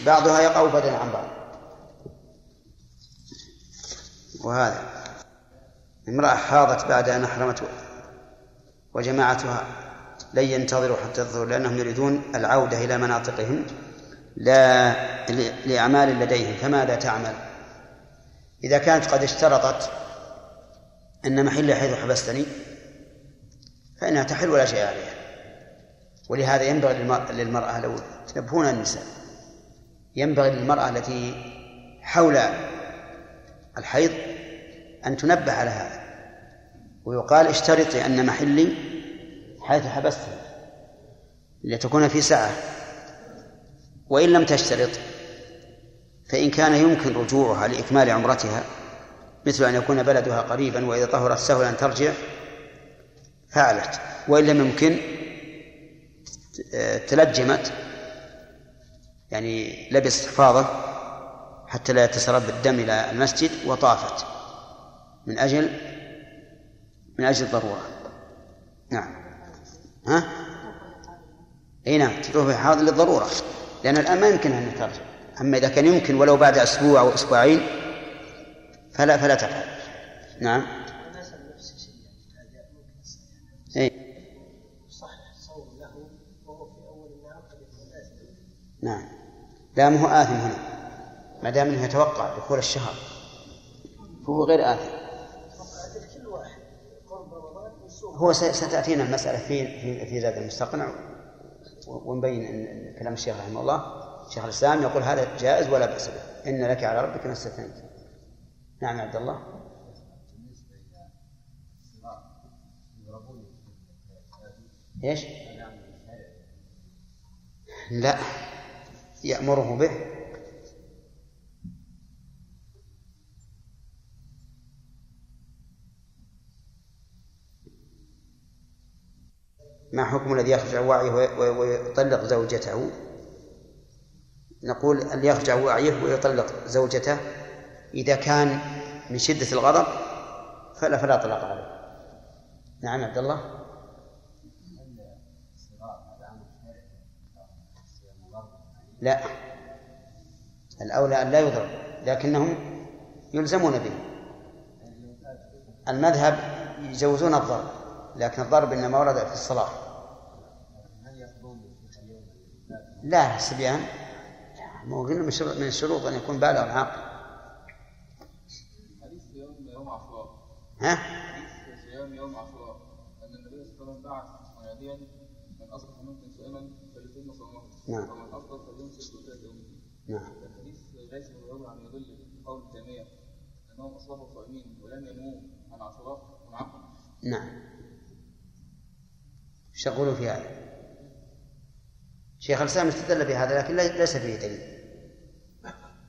بعضها يقع بدلا عن بعض. وهذا امرأة حاضت بعد أن أحرمت وجماعتها لن ينتظروا حتى تظهر لأنهم يريدون العودة إلى مناطقهم. لا لأعمال لديهم فماذا تعمل. إذا كانت قد اشترطت أن محل حيث حبستني فإنها تحل ولا شيء عليها. ولهذا ينبغي للمرأة لو تنبهون النساء ينبغي للمرأة التي حول الحيض أن تنبه على هذا. ويقال اشترطي أن محلي حيث حبستها لتكون في سعة وإن لم تشترط فإن كان يمكن رجوعها لإكمال عمرتها مثل أن يكون بلدها قريبا وإذا طهرت سهل أن ترجع فعلت. وإن لم يمكن تلجمت يعني لبست حفاظة حتى لا يتسرب الدم إلى المسجد وطافت. من أجل من أجل الضرورة. نعم. ها؟ إي نعم. تروح حاضر للضرورة. لأن الآن ما يمكن أن ترجع أما إذا كان يمكن ولو بعد أسبوع أو أسبوعين فلا فلا تفعل. نعم. أي نعم. لا مو آثم هنا. ما دام إنه يتوقع دخول الشهر. فهو غير آثم. هو ستأتينا المسألة في في في المستقنع. ونبين ان كلام الشيخ رحمه الله. شيخ الإسلام يقول هذا جائز ولا بأس به. إن لك على ربك ما استثنيت. نعم عبد الله. إيش؟ لا. يأمره به. ما حكم الذي يخرج عن وعيه ويطلق زوجته؟ نقول اللي يخرج عن وعيه ويطلق زوجته إذا كان من شدة الغضب فلا فلا طلاق عليه. نعم عبد الله. لا. الأولى أن لا يضرب لكنهم يلزمون به. المذهب يجوزون الضرب لكن الضرب إنما ورد في الصلاة. لا الصبيان مو من الشروط أن يكون بالغ عاقل حديث يوم يوم عاشوراء ها؟ حديث صيام يوم عاشوراء أن النبي صلى الله عليه وسلم بعث مناديا من أصبح منكم صائما فليتم صومه نعم. ومن أفطر فليمسك وثلاث يوم نعم. الحديث غيث بن عمر عن يدل قول تيمية أنهم أصبحوا صائمين ولم ينموا عن عاشوراء ونعقل نعم. إيش تقولون في هذا؟ شيخ الإسلام استدل بهذا لكن ليس فيه دليل.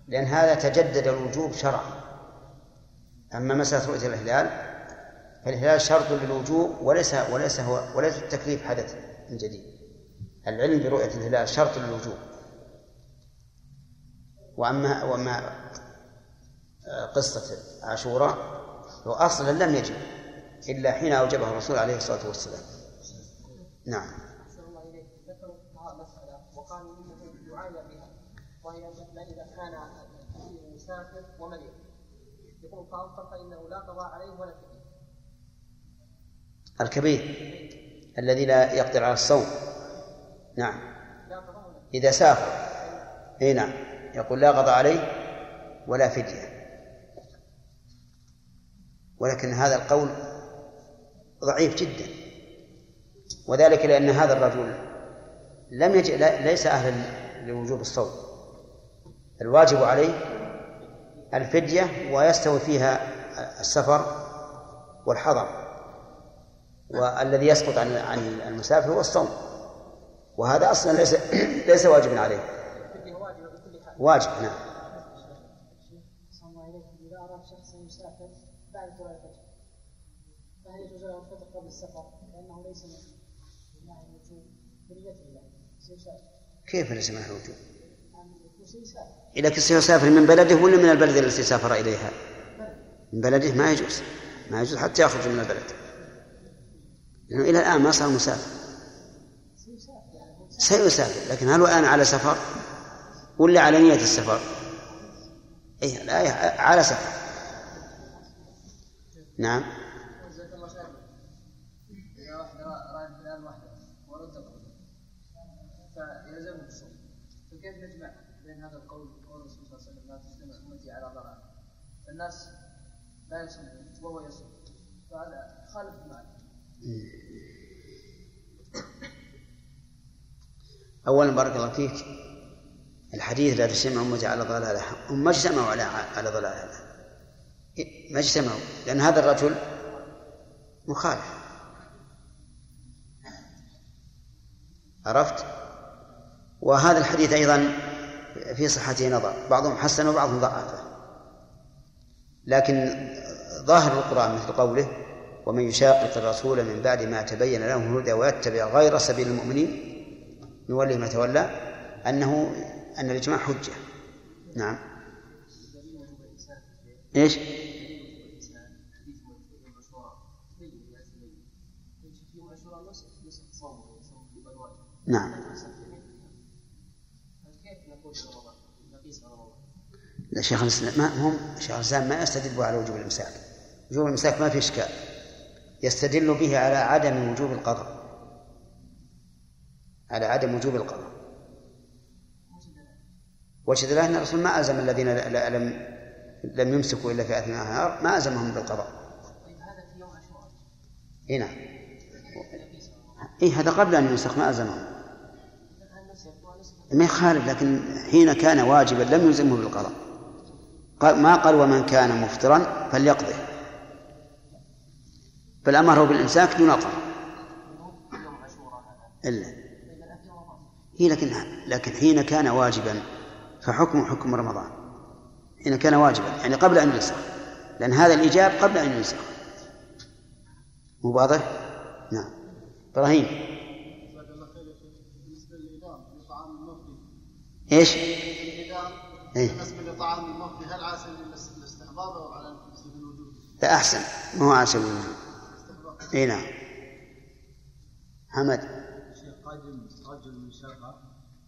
لأن هذا تجدد الوجوب شرعا. أما مسألة رؤية الهلال فالهلال شرط للوجوب وليس وليس هو وليس التكليف حدث من جديد. العلم برؤية الهلال شرط للوجوب. وأما وأما قصة عاشوراء هو أصلا لم يجب إلا حين أوجبه الرسول عليه الصلاة والسلام. نعم أحسن الله إليك ذكروا الفقهاء مسألة وقالوا إنه يعانى بها وهي إذا كان مسافر ومريض يقول فأفطر فإنه لا قضاء عليه ولا فدية الكبير الذي لا يقدر على الصوم. نعم. إذا سافر. إي نعم. يقول لا قضاء عليه ولا فدية. ولكن هذا القول ضعيف جدا. وذلك لأن هذا الرجل لم يج... لا- ليس أهلا لوجوب الصوم. الواجب عليه الفدية ويستوي فيها السفر والحضر والذي يسقط عن عن المسافر هو الصوم وهذا أصلا ليس ليس واجبا عليه واجب نعم؟ لأنه ليس من الوجوب كيف إذا سيسافر من بلده ولا من البلد التي سافر إليها؟ من بلده ما يجوز ما يجوز حتى يخرج من البلد. لأنه إلى الآن ما صار مسافر. سيسافر لكن هل هو الآن على سفر؟ ولا على نية السفر؟ إيه الآية على سفر. نعم جزاك الله خير إذا واحد را- رايح الآن وحده ولم تقل فيلزمه الصوم فكيف نجمع بين هذا القول وقول الرسول صلى الله عليه وسلم لا تجتمع أمتي على ضلال الناس لا يصومون وهو يصوم فهذا خالف المعنى. أولا بارك الله فيك. الحديث لا تجتمع أمتي على ضلالها هم ما اجتمعوا على على ضلالها ما اجتمعوا. لأن هذا الرجل مخالف. عرفت؟ وهذا الحديث أيضا في صحته نظر. بعضهم حسن وبعضهم ضعفه لكن ظاهر القرآن مثل قوله ومن يشاقق الرسول من بعد ما تبين له الهدى ويتبع غير سبيل المؤمنين نوليه ما تولى أنه أن الإجماع حجة. نعم. إيش؟ نعم لا شيخ الإسلام ما هم شيخ الإسلام ما يستدل على وجوب الإمساك وجوب الإمساك ما في إشكال يستدل به على عدم وجوب القضاء على عدم وجوب القضاء وجه دلاله أن الرسول ما الزم الذين لم لم يمسكوا إلا في اثناء النهار ما الزمهم بالقضاء. اي نعم. اي هذا قبل أن ينسخ ما الزمهم. ما يخالف لكن حين كان واجبا لم يلزمه بالقضاء. ما قال ومن كان مفطرا فليقضه. بل أمره بالإمساك دون قضاء. إلا هي لكن لكن حين كان واجبا فحكمه حكم رمضان حين كان واجبا يعني قبل أن ينسخ لأن هذا الإيجاب قبل أن ينسخ مو واضح؟ نعم المفضي إيش؟ إيه. بالنسبة لطعام المفضي هل على سبيل الاستحباب أو على سبيل الوجوب؟ لا أحسن. ما هو على سبيل الوجوب اي نعم. حمد. شيخ قدم رجل من شقة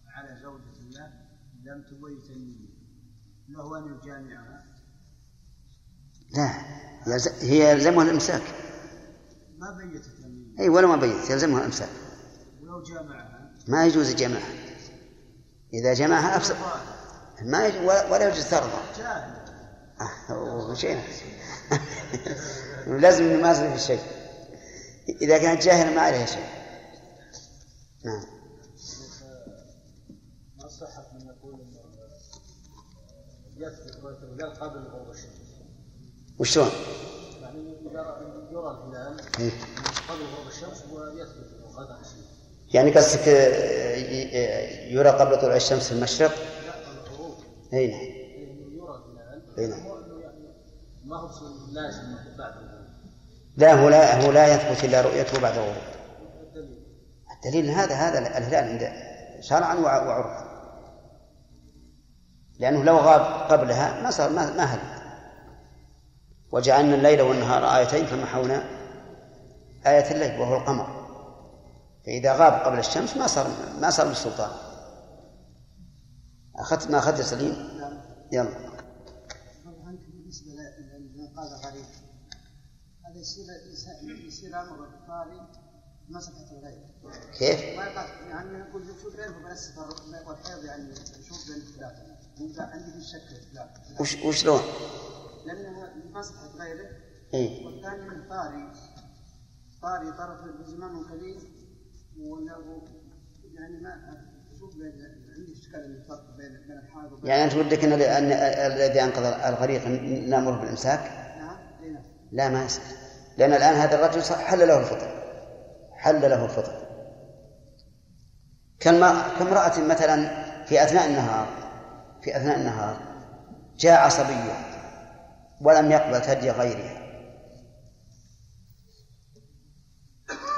على زوجة له لم تبيت النية له أن يجامعها؟ لا هي يلزمها الإمساك. ما بيتت النية اي ولا ما بينت يلزمها الإمساك. ولو جامعها؟ ما يجوز جماعها إذا جمعها افسد ما يجوز ولا يجوز ترضى. جاهل آه، وشيء لازم نمازن في الشيء. إذا كانت جاهلة ما عليها شيء. نعم. ما صحت من إنه يثبت رؤية الهلال قبل غروب الشمس وشلون؟ يعني يرى الهلال إيه. قبل غروب الشمس ويثبت غدا يعني قصدك آه، ي- يرى قبل طلوع الشمس في المشرق؟ أي نعم. أي نعم. ما هو لازم بعد لا هو لا هو لا يثبت إلا رؤيته بعد الغروب. الدليل هذا هذا الهلال عند شرعا وعرفا. لأنه لو غاب قبلها ما صار ما, ما هل. وجعلنا الليل والنهار آيتين فمحونا آية الليل وهو القمر. فإذا غاب قبل الشمس ما صار ما صار بالسلطان أخذت ما أخذت سليم يلا بالنسبة هذا يصير يصير أمر مسحة كيف؟ يعني شوف بس يعني شوف بين وش وشلون؟ لأنها مسحة غيره إيه؟ والثاني من طاري طاري طرف يعني ما يعني أنت ودك أن الذي أنقذ الغريق نأمره بالإمساك؟ نعم نعم. لا ما يصح. لأن الآن هذا الرجل حل له الفطر. حل له الفطر. كامرأة مثلا في أثناء النهار في أثناء النهار جاء عصبي ولم يقبل ثدي غيرها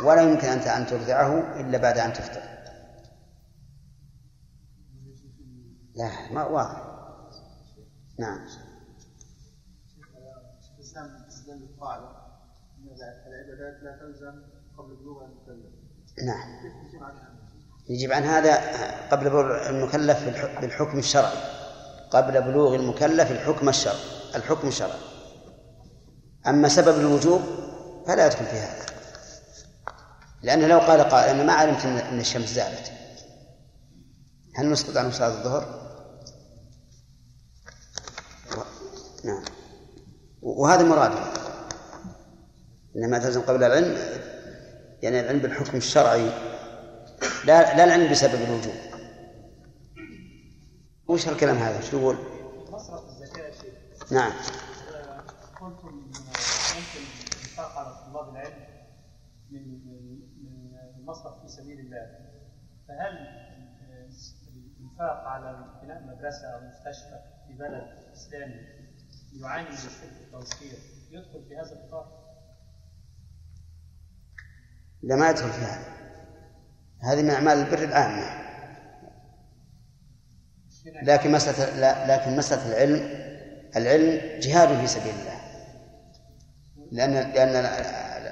ولا يمكن أن ترضعه إلا بعد أن تفطر. لا ما واضح. نعم. القاعدة أن العبادات لا تلزم قبل بلوغ المكلف. نعم. يجب عن هذا قبل بلوغ المكلف بالحكم الشرعي. قبل بلوغ المكلف الحكم الشرعي. الحكم الشرعي. أما سبب الوجوب فلا يدخل في هذا. لأنه لو قال قائل أنا ما علمت أن الشمس زالت. هل نسقط عن صلاة الظهر؟ نعم. وهذا مراده إنما تلزم قبل العلم يعني العلم بالحكم الشرعي لا لا العلم بسبب الوجوب وش الكلام هذا؟ شو يقول؟ مصرف الزكاة شيخ. نعم. قلتم ممكن الانفاق على طلاب العلم من من من المصرف في سبيل الله فهل الانفاق على بناء مدرسة أو مستشفى في بلد إسلامي يعاني من الشرك والتوفير يدخل في هذا الاطار؟ لا ما يدخل في هذا. هذه من أعمال البر العامة. لكن مسألة لا لكن مسألة العلم العلم جهاد في سبيل الله. لأن لأن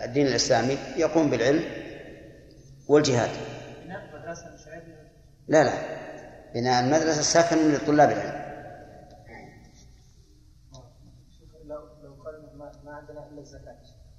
الدين الإسلامي يقوم بالعلم والجهاد. بناء عيب؟ لا لا. بناء المدرسة سكن لطلاب العلم لو لو قالوا ما, ما عندنا الا الزكاه ما إحنا نتبرع عند هذا لا يتبرعون يصرف يصرفون الزكاة في مصارفها شيخ سؤال امس اولئك النفر الذين نسوا الصوت السابع من طواف الافاضه كتب عليهم عمره ولكن اوردتم انه لا يجامع لأن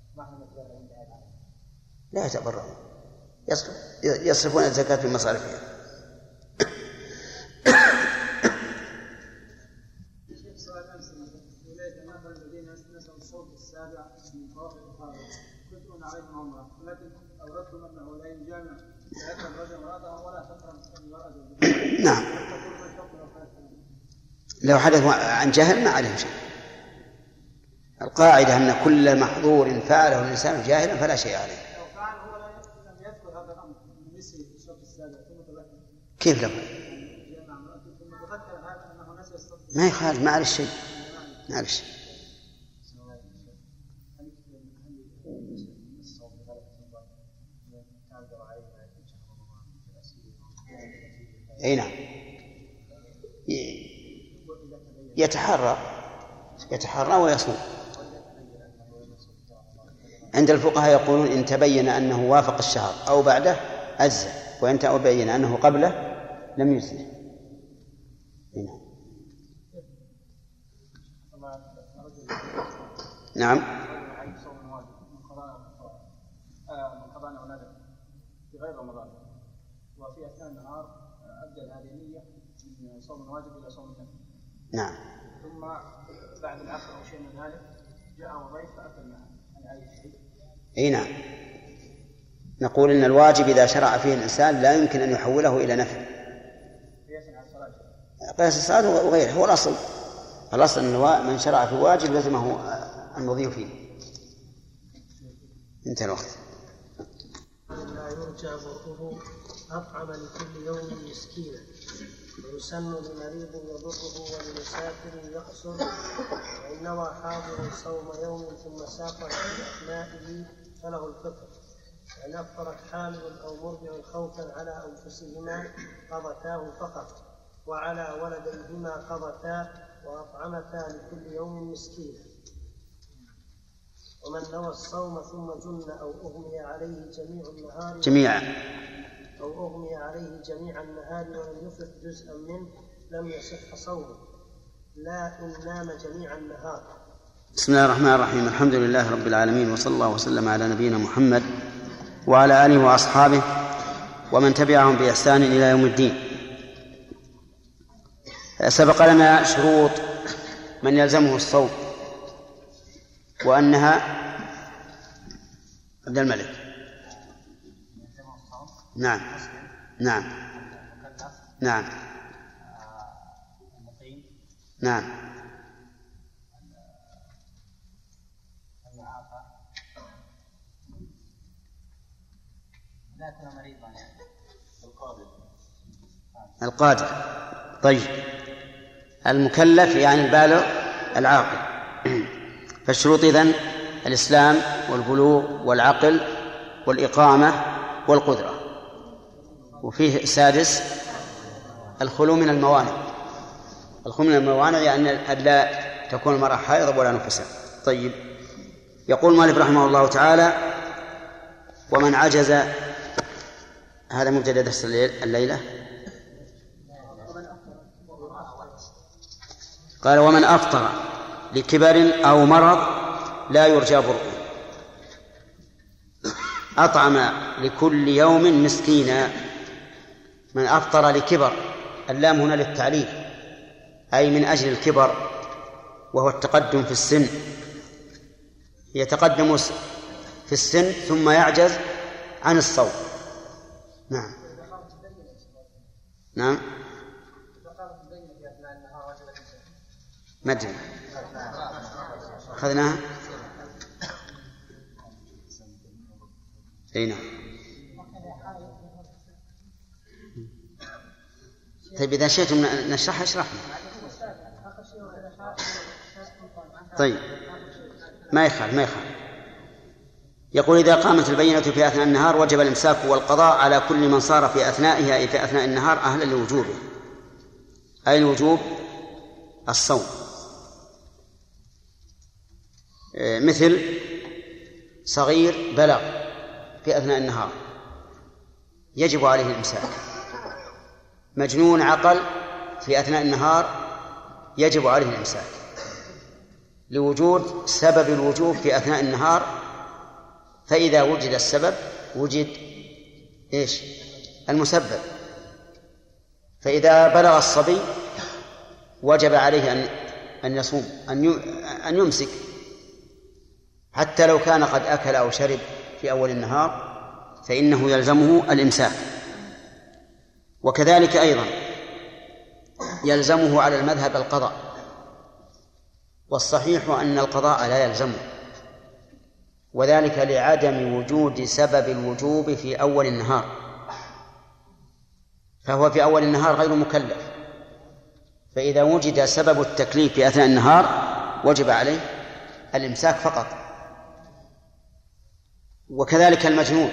الرجل امراته ولا تحرم المراه زوجها نعم. لو حدث عن جهل ما عليهم شيء. القاعدة أن كل محظور فعله الإنسان جاهلا فلا شيء عليه. لو كيف الصوت ما يخالف ما عليه شيء ما عليه شيء. أي نعم. يتحرى يتحرى ويصوم. عند الفقهاء يقولون إن تبين أنه وافق الشهر أو بعده أجزى وإن تبين أنه قبله لم يجزي إي نعم. نعم. غير رمضان وفي اثناء النهار ابدل من صوم واجب إلى صوم نعم ثم بعد العصر أو شيء من ذلك جاءه ضيف فأكل معه هل عليه شيء؟ إي نعم. نقول إن الواجب إذا شرع فيه الإنسان لا يمكن أن يحوله إلى نفل قياس الصلاة وغيره هو الأصل. الأصل إن من شرع في واجب لزمه المضي فيه. انتهى الوقت. لا يرجى برؤه أطعم لكل يوم مسكينا. ويسن لمريض يضره ولمسافر يقصر. وإن نوى حاضر صوم يوم ثم سافر في أثنائه فله الفطر وإن أفطرت حامل أو مرضع خوفا على أنفسهما قضتا فقط وعلى ولديهما قضتا وأطعمتا لكل يوم مسكينا. ومن نوى الصوم ثم جن أو أغمي عليه جميع النهار جميعا. أو أغمي عليه جميع النهار ولم يفرق جزءا منه لم يصح صومه. لا إن نام جميع النهار. بسم الله الرحمن الرحيم. الحمد لله رب العالمين وصلى الله وسلم على نبينا محمد وعلى آله وأصحابه ومن تبعهم بإحسان إلى يوم الدين. سبق لنا شروط من يلزمه الصوم وأنها عبد الملك. نعم. نعم. نعم. نعم. القادر. طيب. المكلف يعني البالغ العاقل. فالشروط إذن الإسلام والبلوغ والعقل والإقامة والقدرة. وفيه سادس الخلو من الموانع. الخلو من الموانع يعني أن لا تكون المرأة حائضة ولا نفسها طيب. يقول مالك رحمه الله تعالى ومن عجز هذا مبتدا درس الليلة؟ قال ومن أفطر لكبر أو مرض لا يرجى برؤه. أطعم لكل يوم مسكينا. من أفطر لكبر اللام هنا للتعليل أي من أجل الكبر وهو التقدم في السن. يتقدم في السن ثم يعجز عن الصوم. نعم. نعم. ما أدري أخذناها. أي نعم. طيب إذا شئتم نشرحها اشرحنا طيب. ما يخالف ما يخالف. يقول إذا قامت البينة في أثناء النهار وجب الإمساك والقضاء على كل من صار في أثنائها أي في أثناء النهار أهلا لوجوبه أي الوجوب؟ الصوم. مثل صغير بلغ في أثناء النهار. يجب عليه الإمساك. مجنون عقل في أثناء النهار يجب عليه الإمساك. لوجود سبب الوجوب في أثناء النهار فإذا وجد السبب وجد إيش؟ المسبب. فإذا بلغ الصبي وجب عليه أن أن يصوم أن أن يمسك. حتى لو كان قد أكل أو شرب في أول النهار فإنه يلزمه الإمساك. وكذلك أيضا يلزمه على المذهب القضاء. والصحيح أن القضاء لا يلزمه. وذلك لعدم وجود سبب الوجوب في أول النهار. فهو في أول النهار غير مكلف. فإذا وجد سبب التكليف في أثناء النهار وجب عليه الإمساك فقط. وكذلك المجنون.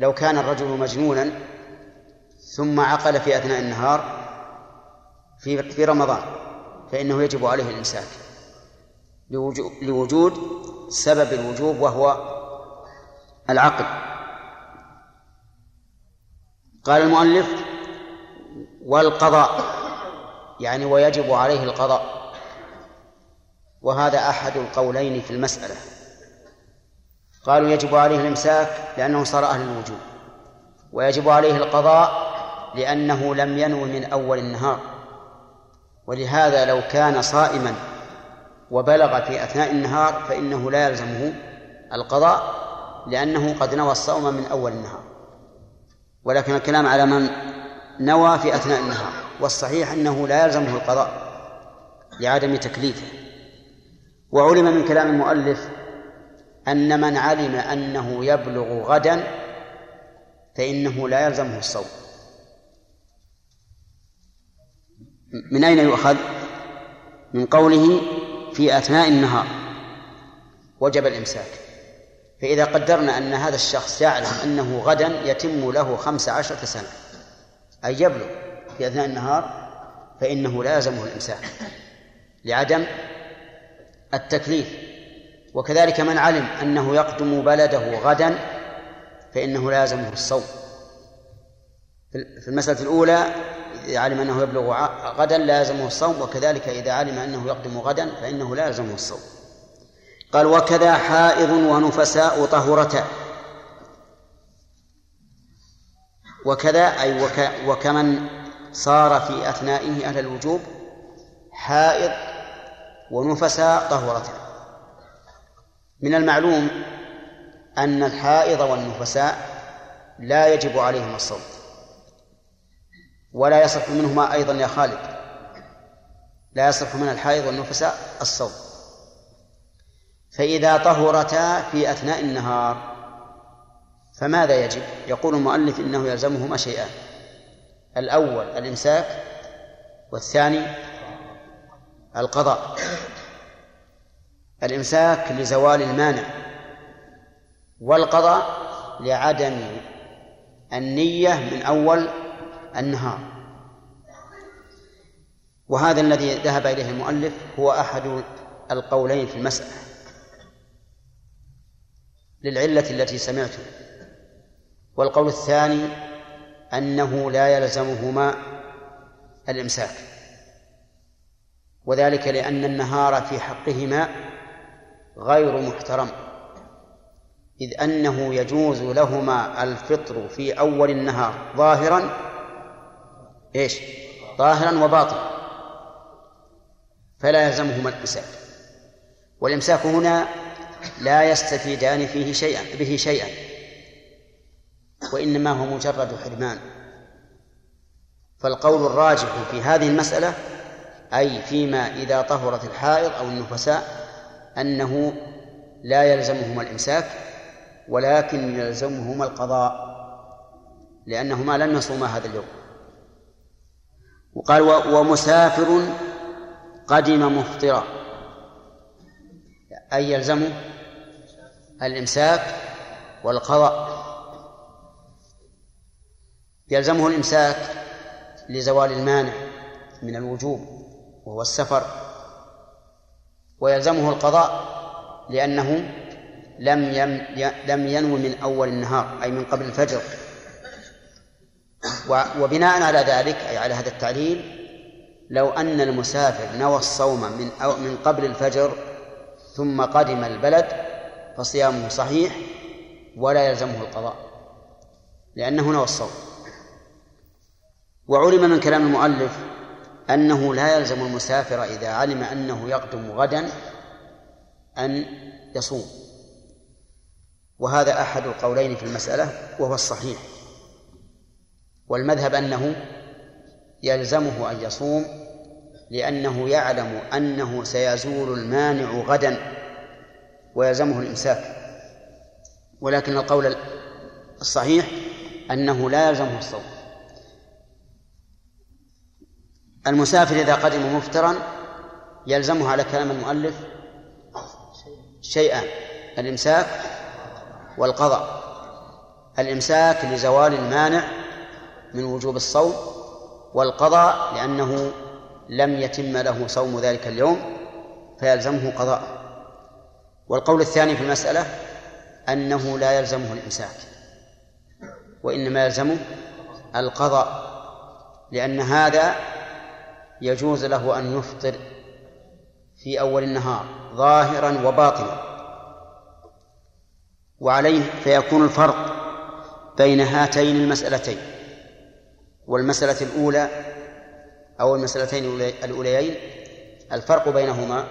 لو كان الرجل مجنونا ثم عقل في أثناء النهار في في رمضان فإنه يجب عليه الإمساك لوجود سبب الوجوب وهو العقل قال المؤلف والقضاء يعني ويجب عليه القضاء. وهذا أحد القولين في المسألة. قالوا يجب عليه الإمساك لأنه صار أهل الوجوب. ويجب عليه القضاء لأنه لم ينو من أول النهار. ولهذا لو كان صائما وبلغ في أثناء النهار فإنه لا يلزمه القضاء لأنه قد نوى الصوم من أول النهار. ولكن الكلام على من نوى في أثناء النهار والصحيح أنه لا يلزمه القضاء لعدم تكليفه. وعلم من كلام المؤلف أن من علم أنه يبلغ غدا فإنه لا يلزمه الصوم. من أين يؤخذ؟ من قوله في أثناء النهار. وجب الإمساك. فإذا قدرنا أن هذا الشخص يعلم أنه غدا يتم له خمس عشرة سنة أي يبلغ في أثناء النهار فإنه لا يلزمه الإمساك لعدم التكليف. وكذلك من علم أنه يقدم بلده غدا فإنه لا يلزمه الصوم. في المسألة الأولى إذا علم أنه يبلغ غدا لا يلزمه الصوم وكذلك إذا علم أنه يقدم غدا فإنه لا يلزمه الصوم. قال وكذا حائض ونفساء طهرتا وكذا أي وك وكمن صار في أثنائه أهل الوجوب حائض ونفساء طهرتا من المعلوم أن الحائض والنفساء لا يجب عليهما الصوم. ولا يصح منهما أيضا يا خالد. لا يصح من الحائض والنفساء الصوم. فإذا طهرتا في أثناء النهار فماذا يجب؟ يقول المؤلف إنه يلزمهما شيئان. الأول الإمساك والثاني القضاء. الإمساك لزوال المانع والقضاء لعدم النية من أول النهار. وهذا الذي ذهب إليه المؤلف هو أحد القولين في المسألة. للعلة التي سمعته والقول الثاني أنه لا يلزمهما الإمساك. وذلك لأن النهار في حقهما غير محترم. إذ أنه يجوز لهما الفطر في أول النهار ظاهرا إيش؟ ظاهرا وباطنا. فلا يلزمهما الإمساك. والإمساك هنا لا يستفيدان فيه شيئا به شيئا. وإنما هو مجرد حرمان. فالقول الراجح في هذه المسألة أي فيما إذا طهرت الحائض أو النفساء أنه لا يلزمهما الإمساك ولكن يلزمهما القضاء لأنهما لن يصوما هذا اليوم. وقال ومسافر قدم مفطرا أي يلزمه الإمساك والقضاء. يلزمه الإمساك لزوال المانع من الوجوب وهو السفر. ويلزمه القضاء لأنه لم لم ينو من أول النهار أي من قبل الفجر. وبناء على ذلك أي على هذا التعليل لو أن المسافر نوى الصوم من أو من قبل الفجر ثم قدم البلد فصيامه صحيح ولا يلزمه القضاء لأنه نوى الصوم. وعلم من كلام المؤلف أنه لا يلزم المسافر إذا علم أنه يقدم غدا أن يصوم. وهذا أحد القولين في المسألة وهو الصحيح. والمذهب أنه يلزمه أن يصوم لأنه يعلم أنه سيزول المانع غدا ويلزمه الإمساك. ولكن القول الصحيح أنه لا يلزمه الصوم. المسافر إذا قدم مفطرا يلزمه على كلام المؤلف شيئان الإمساك والقضاء. الإمساك لزوال المانع من وجوب الصوم والقضاء لأنه لم يتم له صوم ذلك اليوم فيلزمه قضاء والقول الثاني في المسألة أنه لا يلزمه الإمساك وإنما يلزمه القضاء لأن هذا يجوز له أن يفطر في أول النهار ظاهرا وباطنا وعليه فيكون الفرق بين هاتين المسألتين. والمسألة الأولى أو المسألتين الأوليين الفرق بينهما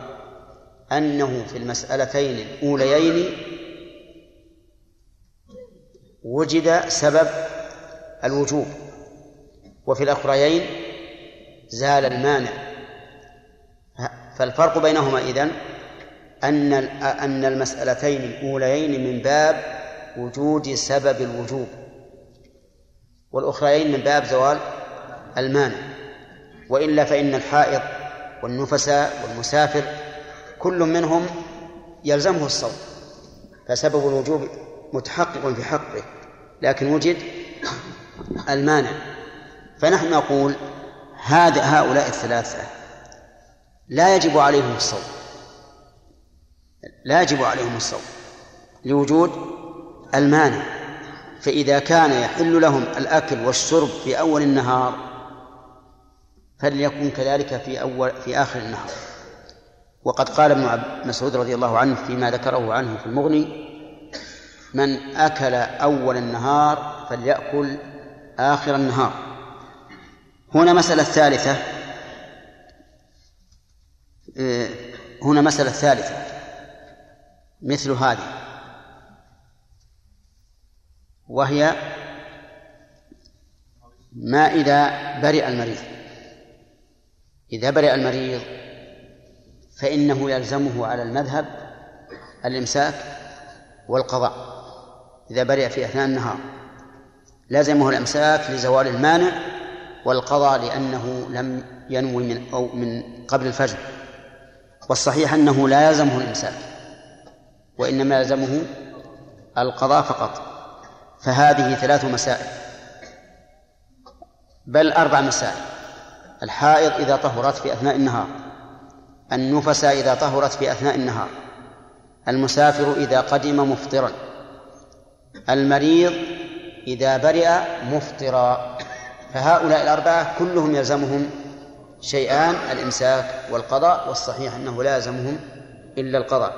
أنه في المسألتين الأوليين وجد سبب الوجوب وفي الأخريين زال المانع. فالفرق بينهما إذن أن أن المسألتين الأوليين من باب وجود سبب الوجوب. والأخريين من باب زوال المانع. وإلا فإن الحائض والنفساء والمسافر كل منهم يلزمه الصوم فسبب الوجوب متحقق في حقه لكن وجد المانع. فنحن نقول هذا هؤلاء الثلاثة لا يجب عليهم الصوم لا يجب عليهم الصوم لوجود المانع. فإذا كان يحل لهم الأكل والشرب في أول النهار فليكن كذلك في أول في آخر النهار. وقد قال ابن مسعود رضي الله عنه فيما ذكره عنه في المغني من أكل أول النهار فليأكل آخر النهار. هنا مسألة ثالثة آه، هنا مسألة ثالثة مثل هذه. وهي ما إذا برئ المريض. إذا برئ المريض فإنه يلزمه على المذهب الإمساك والقضاء. إذا برئ في أثناء النهار لازمه الإمساك لزوال المانع والقضاء لأنه لم ينوي من أو من قبل الفجر. والصحيح أنه لا يلزمه الإمساك وإنما يلزمه القضاء فقط. فهذه ثلاث مسائل. بل أربع مسائل. الحائض إذا طهرت في أثناء النهار. النفس إذا طهرت في أثناء النهار. المسافر إذا قدم مفطرا. المريض إذا برئ مفطرا. فهؤلاء الأربعة كلهم يلزمهم شيئان الإمساك والقضاء والصحيح أنه لا يلزمهم إلا القضاء.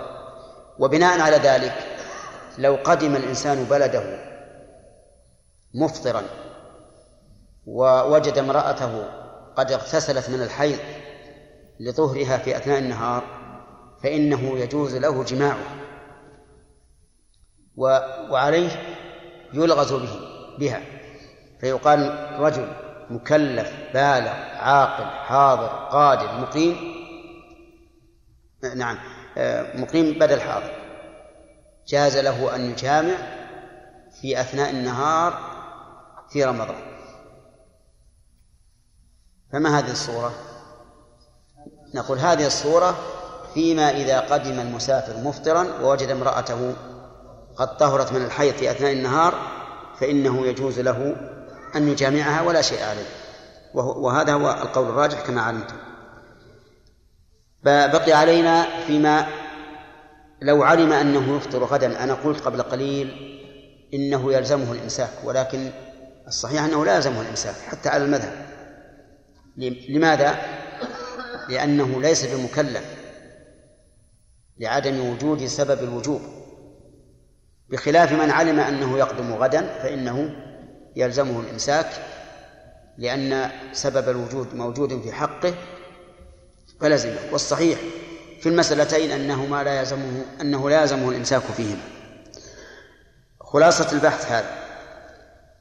وبناء على ذلك لو قدم الإنسان بلده مفطرا. ووجد امرأته قد اغتسلت من الحيض لطهرها في أثناء النهار فإنه يجوز له جماعة. وعليه يلغز به بها. فيقال رجل مكلف بالغ عاقل حاضر قادر مقيم نعم مقيم بدل حاضر. جاز له أن يجامع في أثناء النهار في رمضان. فما هذه الصورة؟ نقول هذه الصورة فيما إذا قدم المسافر مفطرا ووجد امرأته قد طهرت من الحيض في أثناء النهار فإنه يجوز له أن يجامعها ولا شيء عليه. وهذا هو القول الراجح كما علمتم. بقي علينا فيما لو علم أنه يفطر غدا أنا قلت قبل قليل إنه يلزمه الإمساك ولكن الصحيح أنه لا يلزمه الإمساك حتى على المذهب. لماذا؟ لأنه ليس بمكلف لعدم وجود سبب الوجوب. بخلاف من علم أنه يقدم غدا فإنه يلزمه الإمساك لأن سبب الوجود موجود في حقه فلزمه. والصحيح في المسألتين أنهما لا يلزمه أنه لا يلزمه الإمساك فيهما. خلاصة البحث هذا.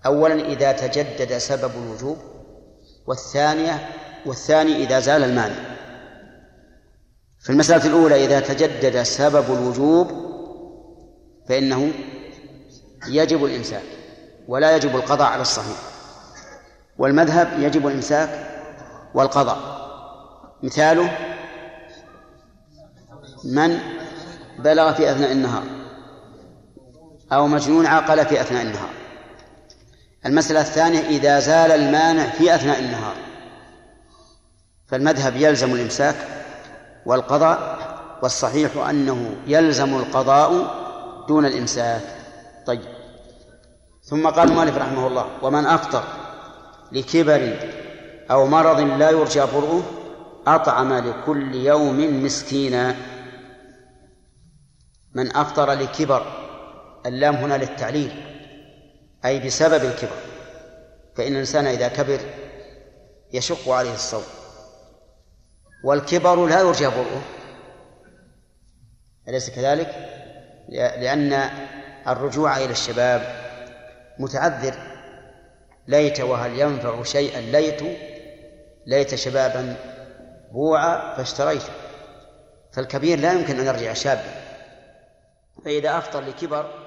أولا إذا تجدد سبب الوجوب والثانية والثاني إذا زال المانع في المسألة الأولى إذا تجدد سبب الوجوب فإنه يجب الإمساك ولا يجب القضاء على الصحيح. والمذهب يجب الإمساك والقضاء. مثاله من بلغ في أثناء النهار أو مجنون عقل في أثناء النهار. المسألة الثانية إذا زال المانع في أثناء النهار. فالمذهب يلزم الإمساك والقضاء والصحيح أنه يلزم القضاء دون الإمساك. طيب. ثم قال المؤلف رحمه الله ومن أفطر لكبر أو مرض لا يرجى برؤه أطعم لكل يوم مسكينا. من أفطر لكبر اللام هنا للتعليل. أي بسبب الكبر فإن الإنسان إذا كبر يشق عليه الصوم. والكبر لا يرجى برؤه. أليس كذلك؟ لأن الرجوع إلى الشباب متعذر. ليت وهل ينفع شيئا ليت ليت شبابا بوعا فاشتريته فالكبير لا يمكن أن يرجع شابا. فإذا أفطر لكبر